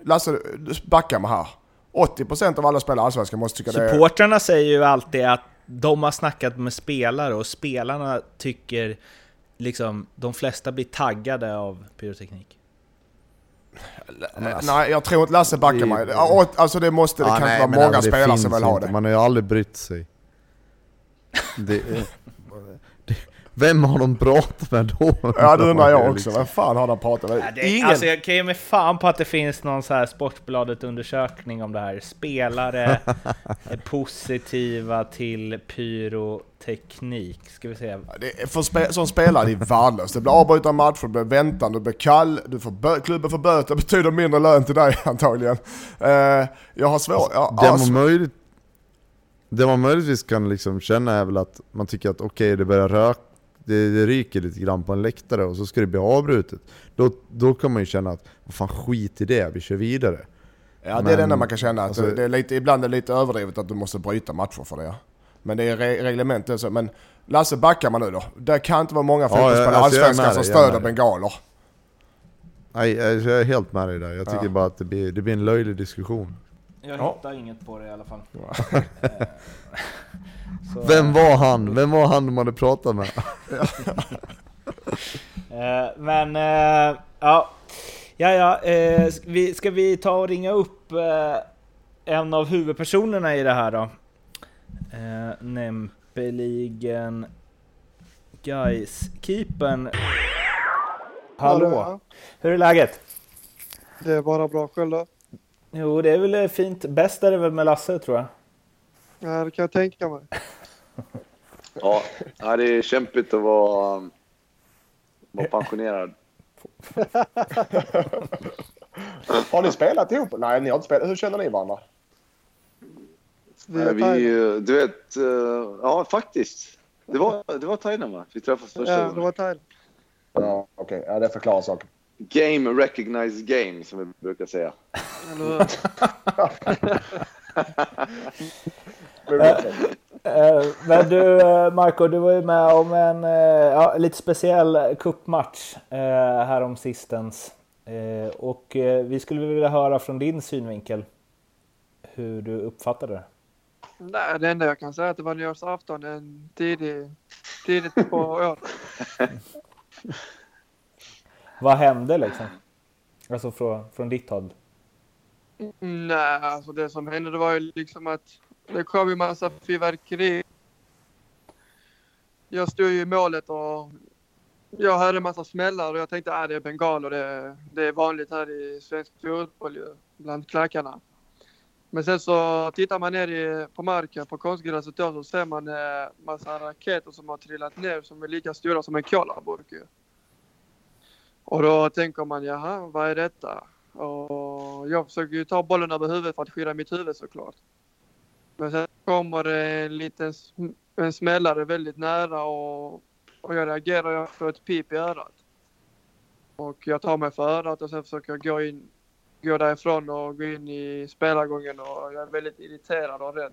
Lasse, backa mig här. 80% av alla spelare i Allsvenskan måste tycka Supportrarna det Supportrarna säger ju alltid att de har snackat med spelare och spelarna tycker liksom de flesta blir taggade av pyroteknik. Alltså, nej, jag tror inte Lasse backar mig. Alltså det måste, det ja, kanske vara många spelare som vill ha det. Man har ju aldrig brytt sig. Det, vem har de pratat med då? Ja det undrar jag också. Vem fan har de pratat med? Ja, det, Ingen. Alltså jag kan ge mig fan på att det finns någon så här Sportbladet-undersökning om det här. Spelare är positiva till pyroteknik. Ska vi se. Det är, för spe, som spelare är det värdelöst. Det blir avbrutna matcher, det blir väntan, du blir kall, du får klubben får böter, betyder mindre lön till dig antagligen. Uh, jag har svårt... Alltså, det var möjligt det man möjligtvis kan liksom känna är väl att man tycker att okej, okay, det börjar rök, det, det ryker lite grann på en läktare och så ska det bli avbrutet. Då, då kan man ju känna att, vad fan skit i det, vi kör vidare. Ja, det är Men, det enda man kan känna. Att alltså- det är lite, ibland är det lite överdrivet att du måste bryta matcher för det. ja. Men det är re reglementet så. Men Lasse, backar man nu då? Det kan inte vara många Ja, fotbollsspelare i alltså, Allsvenskan som stöder bengaler. Nej, jag är helt med dig där. Jag tycker Ja. bara att det blir, det blir en löjlig diskussion. Jag Ja. hittar inget på det i alla fall. Ja. Eh, så- Vem var han? Vem var han de hade pratat med? Eh, men, eh, ja. Ja, ja. Ska, vi, ta och ringa upp en av huvudpersonerna i det här då? Nämligen guys keepern Hallå! Hur är läget? Det är bara bra själv då. Jo, det är väl fint. Bäst är det väl med Lasse tror jag. Ja, det kan jag tänka mig. Ja, det är kämpigt att vara, um, vara pensionerad. Har ni spelat ihop? Nej, ni har inte spelat. Hur känner ni varandra? Vi eh, du vet, eh, ja faktiskt. Det var, det var Thailand va? Vi träffades första Ja, det gången. var Thailand. Ja, okej. Ja, det förklarar saken. Game recognized game som vi brukar säga. Hur? Eh, men du eh, Marco, du var ju med om en eh, ja, lite speciell cupmatch eh, här om sistens. Eh, och eh, vi skulle vilja höra från din synvinkel hur du uppfattade det. Nej, det enda jag kan säga är att det var nyårsafton en tidig, tidigt på året. Vad hände liksom? Alltså från, från ditt håll. Nej, alltså det som hände det var ju liksom att det kom ju massa fyrverkeri. Jag stod ju i målet och jag hörde en massa smällar och jag tänkte att det är bengaler. Det, det är vanligt här i svensk fotboll ju, bland klackarna. Men sen så tittar man ner i, på marken på konstgräset då så ser man eh, massa raketer som har trillat ner som är lika stora som en colaburk ju. Och då tänker man jaha, vad är detta? Och jag försöker ju ta bollen över huvudet för att skydda mitt huvud såklart. Men sen kommer det en liten sm- en smällare väldigt nära och, och jag reagerar jag får ett pip i örat. Och jag tar mig för örat och sen försöker jag gå in, gå därifrån och gå in i spelargången och jag är väldigt irriterad och rädd.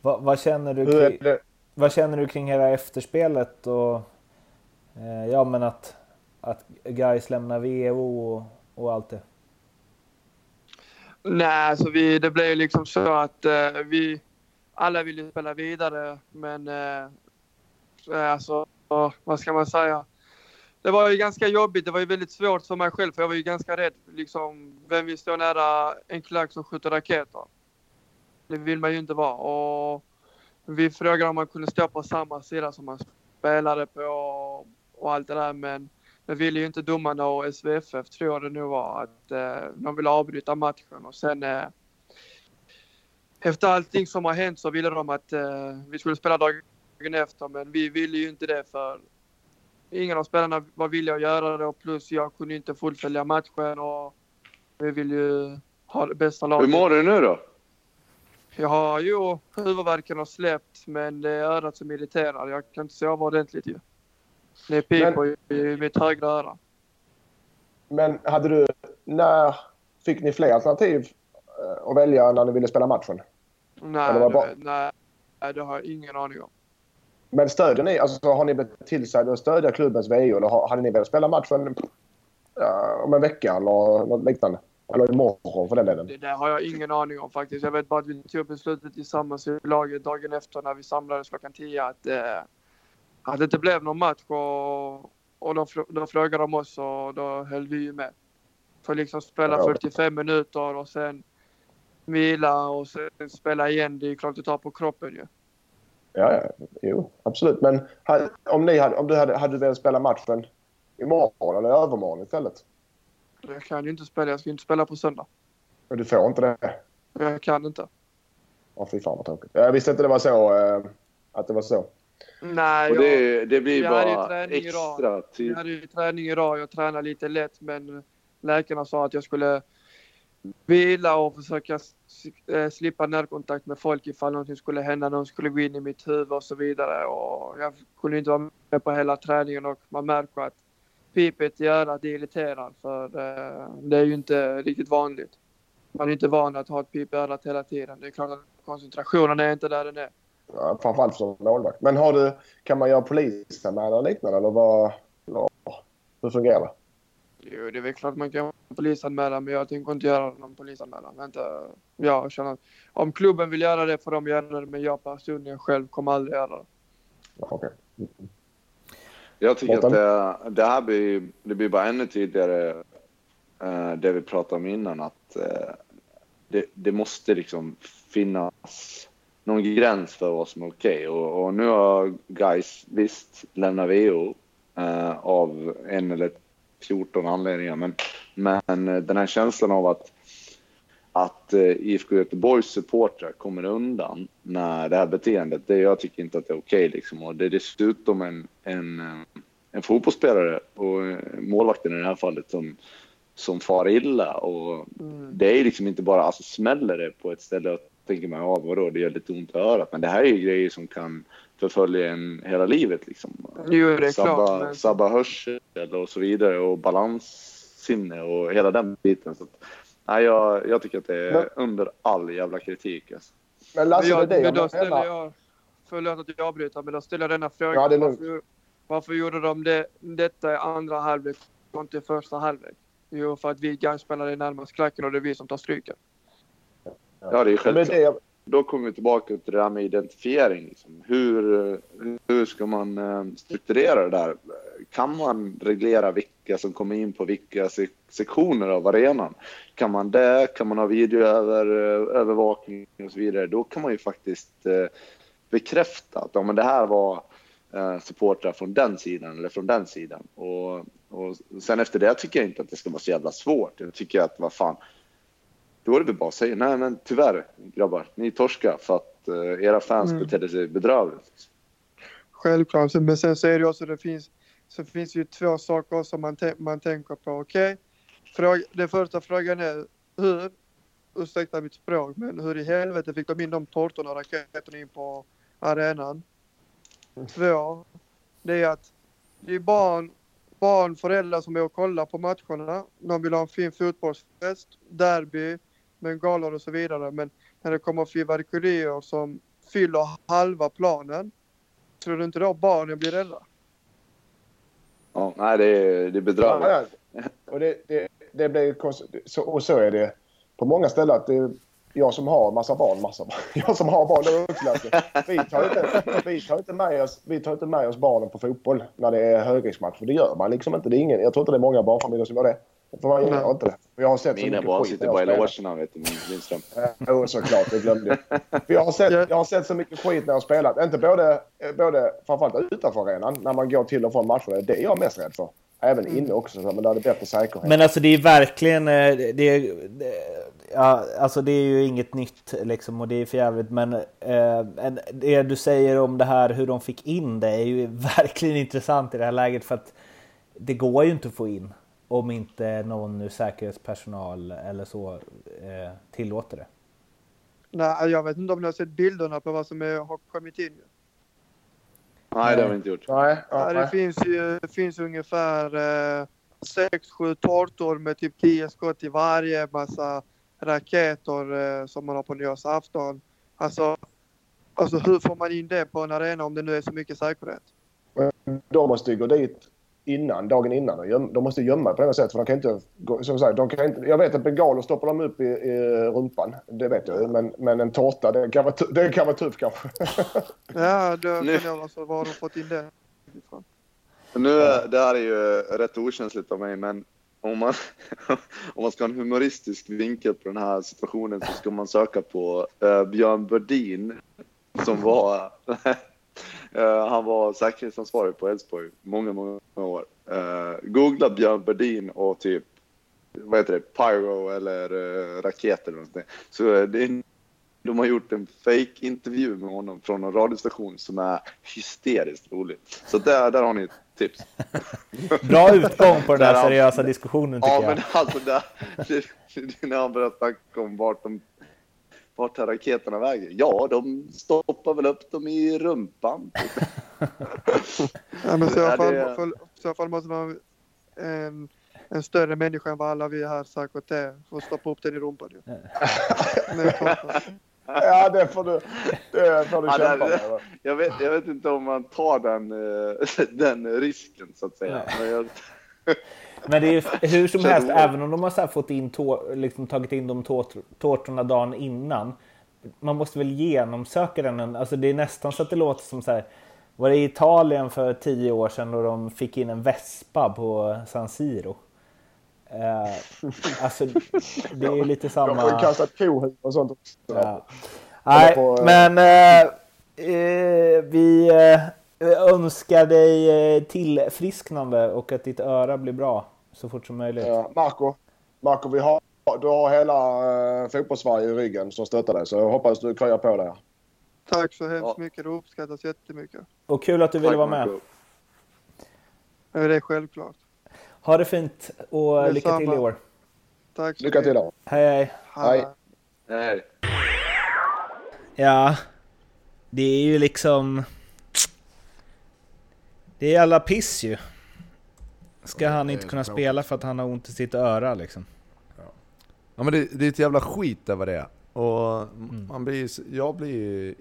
Va, vad, känner du Hur är kring, det? vad känner du kring hela efterspelet och eh, ja men att, att guys lämnar VO och, och allt det? Nej, alltså vi, det blev ju liksom så att eh, vi alla ville spela vidare, men eh, eh, alltså, vad ska man säga? Det var ju ganska jobbigt. Det var ju väldigt svårt för mig själv, för jag var ju ganska rädd. Liksom, vem vill stå nära en klack som skjuter raketer? Det vill man ju inte vara. Och vi frågade om man kunde stå på samma sida som man spelade på och, allt det där, men det ville ju inte domarna och SVFF tror jag det nu var att eh, de ville avbryta matchen och sen eh, efter allting som har hänt så ville de att eh, vi skulle spela dagen efter men vi ville ju inte det för ingen av spelarna var villiga att göra det och plus jag kunde inte fullfölja matchen och vi vill ju ha det bästa Hur laget. mår du nu då? Jag har ju huvudvärken har släppt men det är örat som irriterar. Jag kan inte sova ordentligt ju. Det piper ju i mitt högra öra. Men hade du... När fick ni fler alternativ eh, att välja när ni ville spela matchen? Nej, det var det, bra. nej, nej, det har jag ingen aning om. Men stödjer ni, alltså har ni bett till sig att stödja klubbens VO eller har- hade ni velat spela matchen ja, om en vecka eller något liknande? Eller imorgon för den delen? Det där har jag ingen aning om faktiskt. Jag vet bara att vi tog beslutet tillsammans i laget dagen efter när vi samlades klockan 10 att, eh, att det inte blev någon match och, och då, då frågade de oss och då höll vi ju med. För liksom spela Ja. 45 minuter och sen vila och sen spela igen. Det är klart det tar på kroppen ju. Ja, ja, jo, absolut. Men om, ni hade, om du hade, hade du velat spela matchen imorgon eller övermorgon istället? Jag kan ju inte spela. Jag ska ju inte spela på söndag. Men du får inte det? Jag kan inte. Ja, fy fan vad tråkigt. Jag visste inte det var så. Eh, att det var så. Nej, Och jag, det, det blir bara extra tid. hade ju träning idag. Jag tränade lite lätt men läkarna sa att jag skulle vila och försöka eh, slippa närkontakt med folk ifall någonting skulle hända, någon skulle gå in i mitt huvud och så vidare. Och jag kunde inte vara med på hela träningen och man märker att pipet i örat är irriterad för eh, det är ju inte riktigt vanligt. Man är inte van att ha ett pip i örat hela tiden. Det är klart att koncentrationen är inte där den är. Ja, framförallt som målvakt. Men har du, kan man göra polisanmälan eller liknande? Eller vad, eller, hur fungerar det? Jo, det är väl klart man kan polisanmäla, men jag tänker inte göra någon polisanmälan. Inte, jag känner om klubben vill göra det får de göra det, men jag personligen själv kommer aldrig göra det. Okej. Jag tycker att det, det här blir, det blir bara ännu tydligare eh, det vi pratade om innan att eh, det, det måste liksom finnas någon gräns för vad som är okej. Och, och nu har guys visst lämnat VO eh, av en eller 14 anledningar. Men, men eh, den här känslan av att, att eh, IFK Göteborgs supportrar kommer undan när det här beteendet, det, jag tycker inte att det är okej. liksom. Och det är dessutom en, en, eh, en fotbollsspelare och eh, målvakten i det här fallet som, som far illa. Och Mm. det är liksom inte bara, alltså smäller det på ett ställe och tänker man, ja vadå, det gör lite ont i örat. Men det här är ju grejer som kan förfölja en hela livet liksom. Jo, det är sabba, klart. Men, sabba hörsel och så vidare och balanssinne och hela den biten. Så att, nej, jag, jag tycker att det är Men- under all jävla kritik. Alltså. Men men, Lasse, jag, det är det men då jag ställer menar. jag, förlåt att jag avbryter, men då ställer jag denna frågan. Ja, det är lugnt. varför, varför gjorde de det, detta i andra halvlek och inte i första halvlek? Jo, för att vi guys spelade närmast klacken och det är vi som tar stryken. Ja, det är Men självklart. det, Då kommer vi tillbaka till det där med identifiering. Liksom. Hur, hur ska man eh, strukturera det där? Kan man reglera vilka som kommer in på vilka se- sektioner av arenan? Kan man det? Kan man ha videoövervakning och så vidare? Då kan man ju faktiskt eh, bekräfta att ja, men det här var eh, supportrar från den sidan eller från den sidan. Och, och sen efter det tycker jag inte att det ska vara så jävla svårt. Jag tycker att vad fan, då är det väl bara att säga nej men tyvärr grabbar, ni torska för att eh, era fans Mm. betedde sig bedrövligt. Självklart, men sen så är det också, det finns, så finns det ju två saker som man, man tänker på. Okej, Fråga, den första frågan är hur, ursäkta mitt språk, men hur i helvete fick de in de tårtorna och raketerna in på arenan? Två, det är att det är barn, barn, föräldrar som är och kollar på matcherna. De vill ha en fin fotbollsfest, derby, bengaler och så vidare. Men när det kommer fyrverkerier som fyller halva planen Tror du inte då barnen blir rädda? Ja, nej det är, det är bedrövligt. Ja. Och, det, det, det blir, så, och så är det på många ställen. Att det jag som har massa barn, massa barn. Jag som har barn, är uppklassat. Vi tar inte, vi tar inte, med oss, vi tar inte med oss barnen på fotboll när det är högriskmatch. För det gör man liksom inte. Det är ingen, jag tror inte det är många barnfamiljer som gör det. För man gör inte det. Och Jag har sett så Mina mycket barn skit sitter bara i jag logerna vet du, min Lindström. Jo, såklart. Det glömde jag. För jag, har sett, jag har sett så mycket skit när jag har spelat. Inte både, både framförallt utanför arenan, när man går till och från matcherna. Det är jag mest rädd för. Även inne också, så, men där är det bättre säkerhet. Men alltså det är verkligen... eh, Det, det, ja, alltså det är ju inget nytt liksom och det är för jävligt men eh, det du säger om det här hur de fick in det är ju verkligen intressant i det här läget för att det går ju inte att få in om inte någon säkerhetspersonal eller så eh, tillåter det. Nej, jag vet inte om ni har sett bilderna på vad som är, har kommit in. Nej, det har vi inte gjort. Nej, ja, det finns ju det finns ungefär eh, 6-7 tårtor med typ 10 skott i varje. Massa raketer eh, som man har på nyårsafton. Alltså, alltså hur får man in det på en arena om det nu är så mycket säkerhet? De måste ju gå dit innan, dagen innan. Och göm, de måste gömma på något sätt. För de kan inte, gå, som sagt, de kan inte, jag vet att bengaler stoppar de upp i, i rumpan. Det vet jag. Men, men en tårta, det kan vara, det kan vara tufft kanske. Ja, då Nu- kan jag alltså, var har de fått in det ifrån? Nu, är- det här är ju rätt okänsligt av mig, men om man, om man ska ha en humoristisk vinkel på den här situationen så ska man söka på eh, Björn Berdin som var eh, han var säkerhetsansvarig på Elfsborg många, många år. Eh, googla Björn Berdin och typ vad heter det, pyro eller uh, raket eller någonting. Så det de har gjort en fake intervju med honom från en radiostation som är hysteriskt rolig. Så där, där har ni ett tips. Bra utgång på den Där seriösa diskussionen tycker Ja, jag. men alltså där, det, det, när han börjar snacka om vart de vart tar raketerna vägen? Ja, de stoppar väl upp dem i rumpan. typ. Ja, men så i alla Ja, fall, det- för, så i alla fall måste man en, en större människa än vad alla vi här säkert är för att stoppa upp den i rumpan. ju. Klart. Ja, det får du, det får du Ja, kämpa med. Jag vet, jag vet inte om man tar den, eh, den risken så att säga. Men jag, Men det är ju hur som helst, även om de har fått in tå, liksom tagit in de tårt- tårtorna dagen innan. Man måste väl genomsöka den. en- Alltså det är nästan så att det låter som så här. Var det i Italien för tio år sedan då de fick in en vespa på San Siro? Eh, alltså det är lite De får ju samma... kasta kohuvud och sånt också. Ja. Nej, på, men eh, vi önskar dig eh, tillfrisknande och att ditt öra blir bra så fort som möjligt. Ja, Marco, Marco vi har, du har hela uh, fotbollssverige i ryggen som stöttar dig. Så jag hoppas du kryar på där. Tack så hemskt Ja. mycket. Det uppskattas jättemycket. Och kul att du ville vara med. Ja, Det är självklart. Ha det fint och lycka till i år. Tack så Lycka till mycket. då. Hej hej. Hej. Nej. Ja, det är ju liksom... Det är alla piss ju. Ska han inte kunna spela för att han har ont i sitt öra liksom? Ja men det, det är ett jävla skit där vad det. Och Mm. man blir jag blir ju...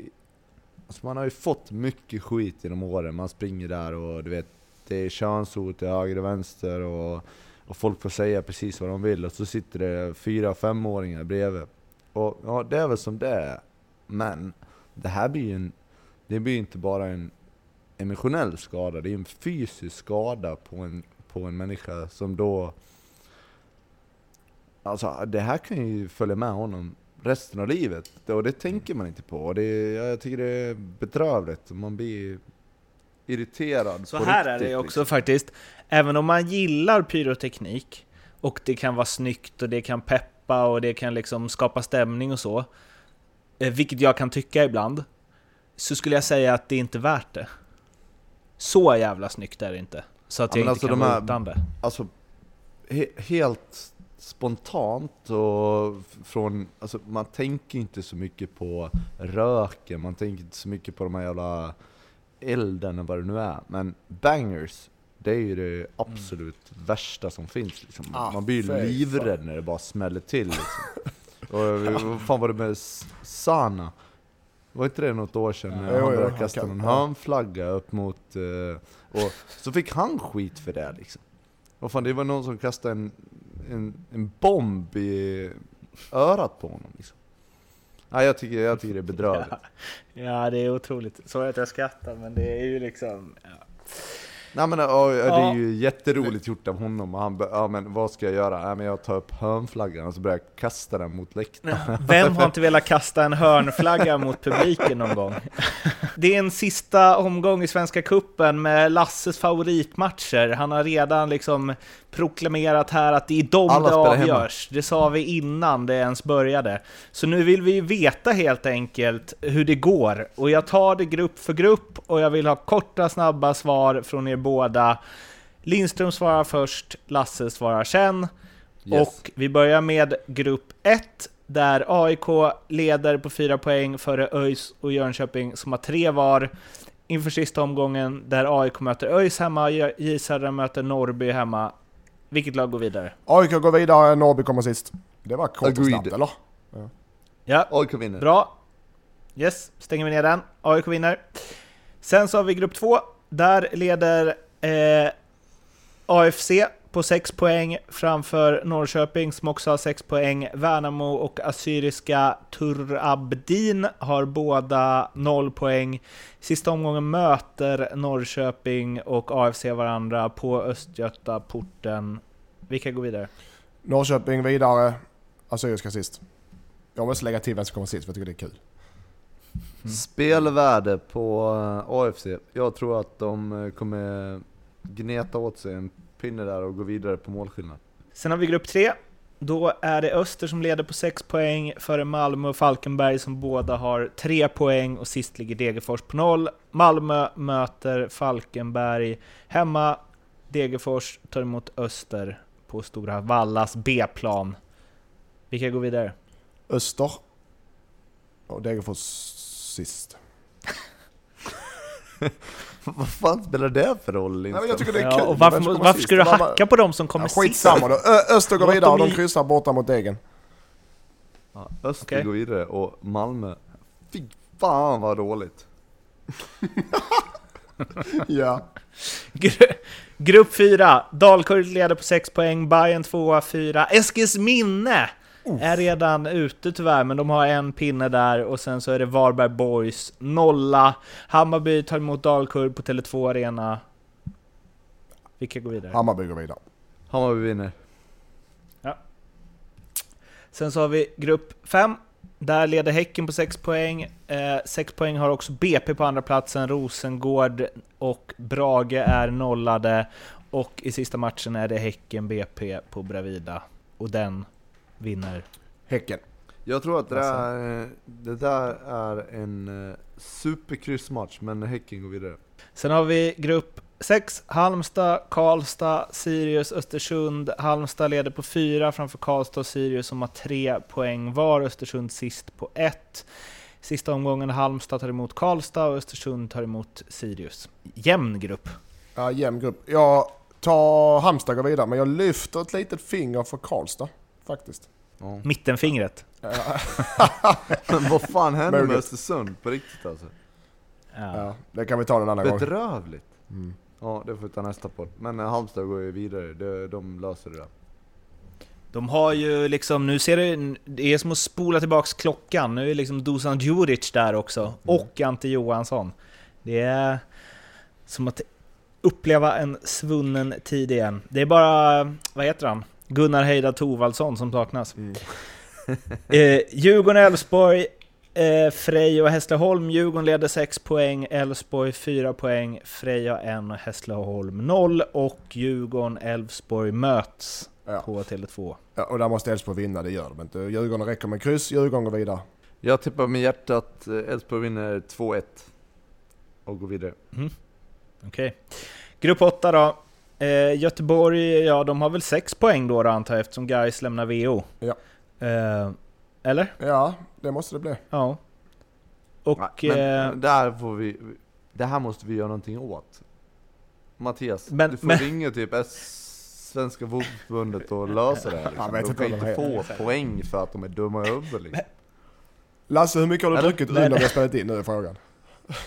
Alltså man har ju fått mycket skit genom åren. Man springer där och du vet, det är könsord till höger och vänster och, och folk får säga precis vad de vill och så sitter det fyra femåringar bredvid. Och ja, det är väl som det är. Men det här blir ju en... Det blir inte bara en emotionell skada, det är en fysisk skada på en, på en människa som då Alltså det här kan ju följa med honom resten av livet. Och det tänker man inte på. Och det, jag tycker det är bedrövligt. Man blir irriterad Så på här är riktigt, det också liksom. faktiskt. Även om man gillar pyroteknik och det kan vara snyggt och det kan peppa och det kan liksom skapa stämning och så. eh, Vilket jag kan tycka ibland. Så skulle jag säga att det är inte värt det. Så jävla snyggt är det inte. Så att Ja, jag inte alltså kan vara utan det. Alltså, he, helt spontant och från, alltså man tänker inte så mycket på röken, man tänker inte så mycket på de här jävla elden och vad det nu är. Men bangers, det är ju det absolut värsta som finns liksom. Ah, Man blir ju livrädd när det bara smäller till liksom. Och vad fan var det med Sana? Var inte det något år sedan när han började kasta någon ja. hörnflagga upp mot... eh, och så fick han skit för det liksom. Vad fan, det var någon som kastade en, en, en bomb i örat på honom liksom. Nej, jag tycker, jag tycker det är bedrövligt. Ja, det är otroligt. Så att jag skrattar, men det är ju liksom... Ja. Nej men ja, det Ja. är ju jätteroligt gjort av honom och han ja men vad ska jag göra? Nej men jag tar upp hörnflaggan och så börjar jag kasta den mot läktaren. Vem har inte velat kasta en hörnflagga mot publiken någon gång? Det är en sista omgång i Svenska Kuppen med Lasses favoritmatcher. Han har redan liksom proklamerat här att det är de Alla det spelar hemma. avgörs. Det sa vi innan det ens började. Så nu vill vi ju veta helt enkelt hur det går. Och jag tar det grupp för grupp och jag vill ha korta, snabba svar från er båda. Lindström svarar först, Lasse svarar sen. Yes. Och vi börjar med grupp 1 där AIK leder på fyra poäng före ÖIS och Jönköping som har tre var. Inför sista omgången där AIK möter ÖIS hemma, J Södra möter Norrby hemma. Vilket lag går vidare? AIK går vidare, Norrby kommer sist. Det var kort och snabbt, eller? Ja, AIK vinner. bra. Yes, stänger vi ner den. AIK vinner. Sen så har vi grupp 2. Där leder eh, AFC på 6 poäng framför Norrköping som också har 6 poäng. Värnamo och Assyriska Turabdin har båda 0 poäng. Sista omgången möter Norrköping och AFC varandra på Östgötaporten. Vilka går vidare? Norrköping vidare, Assyriska sist. Jag måste lägga till vem som kommer sist för jag tycker det är kul. Spelvärde på eh, AFC. Jag tror att de eh, kommer gneta åt sig en pinne där och gå vidare på målskillnad. Sen har vi grupp 3. Då är det Öster som leder på 6 poäng före Malmö och Falkenberg som båda har 3 poäng och sist ligger Degerfors på 0. Malmö möter Falkenberg hemma. Degerfors tar emot Öster på Stora Vallas B-plan. Vilka går vidare? Öster. Och Degerfors sist. Vad fan spelar det för roll Nej, men jag tycker det är Ja, kul. och Vem varför, varför ska du hacka på dem som kommer Ja, sist? skitsamma då. Öster går vidare, dem de kryssar borta mot Degen. Ja, Öster Okej. går vidare och Malmö, fy fan vad dåligt. Ja. Gru- Grupp 4, Dalkurd leder på 6 poäng, Bayern 2 4. Eskilsminne är redan ute tyvärr, men de har en pinne där och sen så är det Varberg Boys nolla. Hammarby tar emot Dalkurd på Tele2 Arena. Vilka går vidare? Hammarby går vidare. Hammarby vinner. Sen så har vi grupp 5. Där leder Häcken på 6 poäng. Eh, 6 poäng har också BP på andra platsen. Rosengård och Brage är nollade. Och i sista matchen är det Häcken-BP på Bravida. Och den vinner. Häcken. Jag tror att det Alltså. där, det där är en eh, superkryssmatch, men Häcken går vidare. Sen har vi grupp 6. Halmstad, Karlstad, Sirius, Östersund. Halmstad leder på 4 framför Karlstad och Sirius som har 3 poäng var. Östersund sist på 1. Sista omgången Halmstad tar emot Karlstad och Östersund tar emot Sirius. Jämn grupp. Ja, jämn grupp. Jag tar Halmstad går vidare, men jag lyfter ett litet finger för Karlstad. Faktiskt. Ja. Mittenfingret. Men vad fan hände med. Östersund på riktigt alltså? Ja. Ja, det kan vi ta en annan gång. Bedrövligt. Mm. Ja, det får vi ta nästa podd. Men eh, Halmstad går ju vidare, de, de löser det där. De har ju liksom, nu ser det, det är som att spola tillbaks klockan. Nu är liksom Dusan Djuric där också. Och Ante Johansson. Det är som att uppleva en svunnen tid igen. Det är bara, vad heter han? Gunnar Heida Thorvaldsson som saknas. Mm. eh, Djurgården, Elfsborg, eh, Frej och Hässleholm. Djurgården leder 6 poäng, Elfsborg 4 poäng, Frej har 1 och Hässleholm 0. Och Djurgården, Elfsborg möts Ja. på Tele2. Ja, och där måste Elfsborg vinna, det gör de inte. Djurgården räcker med kryss, Djurgården går vidare. Jag tippar med hjärtat eh, Elfsborg vinner 2-1 och går vidare. Okej. Grupp 8 då. Eh, Göteborg, ja de har väl 6 poäng då, då antar jag eftersom Gais lämnar VO. Ja. Eh, eller? Ja, det måste det bli. Ja. Och... Nej, men eh, där får vi, det här måste vi göra någonting åt. Mattias, Men- du får men- ringa typ S Svenska fotbollsförbundet och lösa det här. Jag Liksom. vet De inte kan inte heter. få poäng för att de är dumma i huvudet liksom. Lasse, hur mycket har du Eller? druckit Men- under vi har spelat in nu är frågan.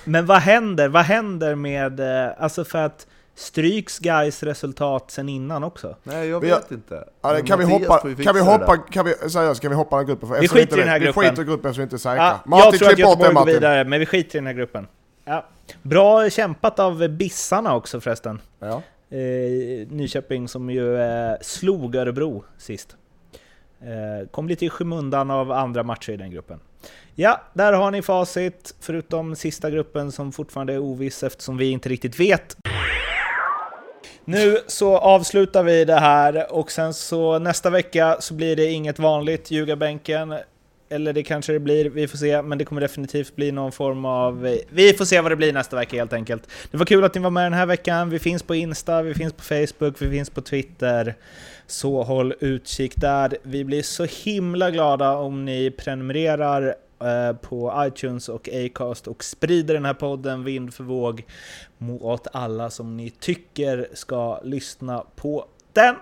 Men vad händer? Vad händer med... eh, Alltså för att stryks Gais resultat sen innan också? Nej jag Vi vet inte. Kan vi Mattias hoppa, kan vi fixa det hoppa, där. kan vi, seriöst, kan vi hoppa den här gruppen? För Vi skiter inte i den här vi, gruppen. Vi skiter i gruppen så vi inte är säkra. Ja, Martin, jag tror att Göteborg går vidare, men vi skiter i den här gruppen. Ja. Bra kämpat av Bissarna också förresten. Ja. Eh, Nyköping som ju eh, slog Örebro sist. Eh, kom lite i skymundan av andra matcher i den gruppen. Ja, där har ni facit, förutom sista gruppen som fortfarande är oviss eftersom vi inte riktigt vet. Nu så avslutar vi det här och sen så nästa vecka så blir det inget vanligt ljugarbänken. Eller det kanske det blir, vi får se. Men det kommer definitivt bli någon form av... Vi får se vad det blir nästa vecka helt enkelt. Det var kul att ni var med den här veckan. Vi finns på Insta, vi finns på Facebook, vi finns på Twitter. Så håll utkik där. Vi blir så himla glada om ni prenumererar på iTunes och Acast och sprider den här podden vind för våg mot alla som ni tycker ska lyssna på den.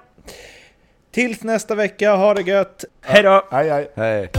Tills nästa vecka, ha det gött! Hej då! Hej hej. Hej.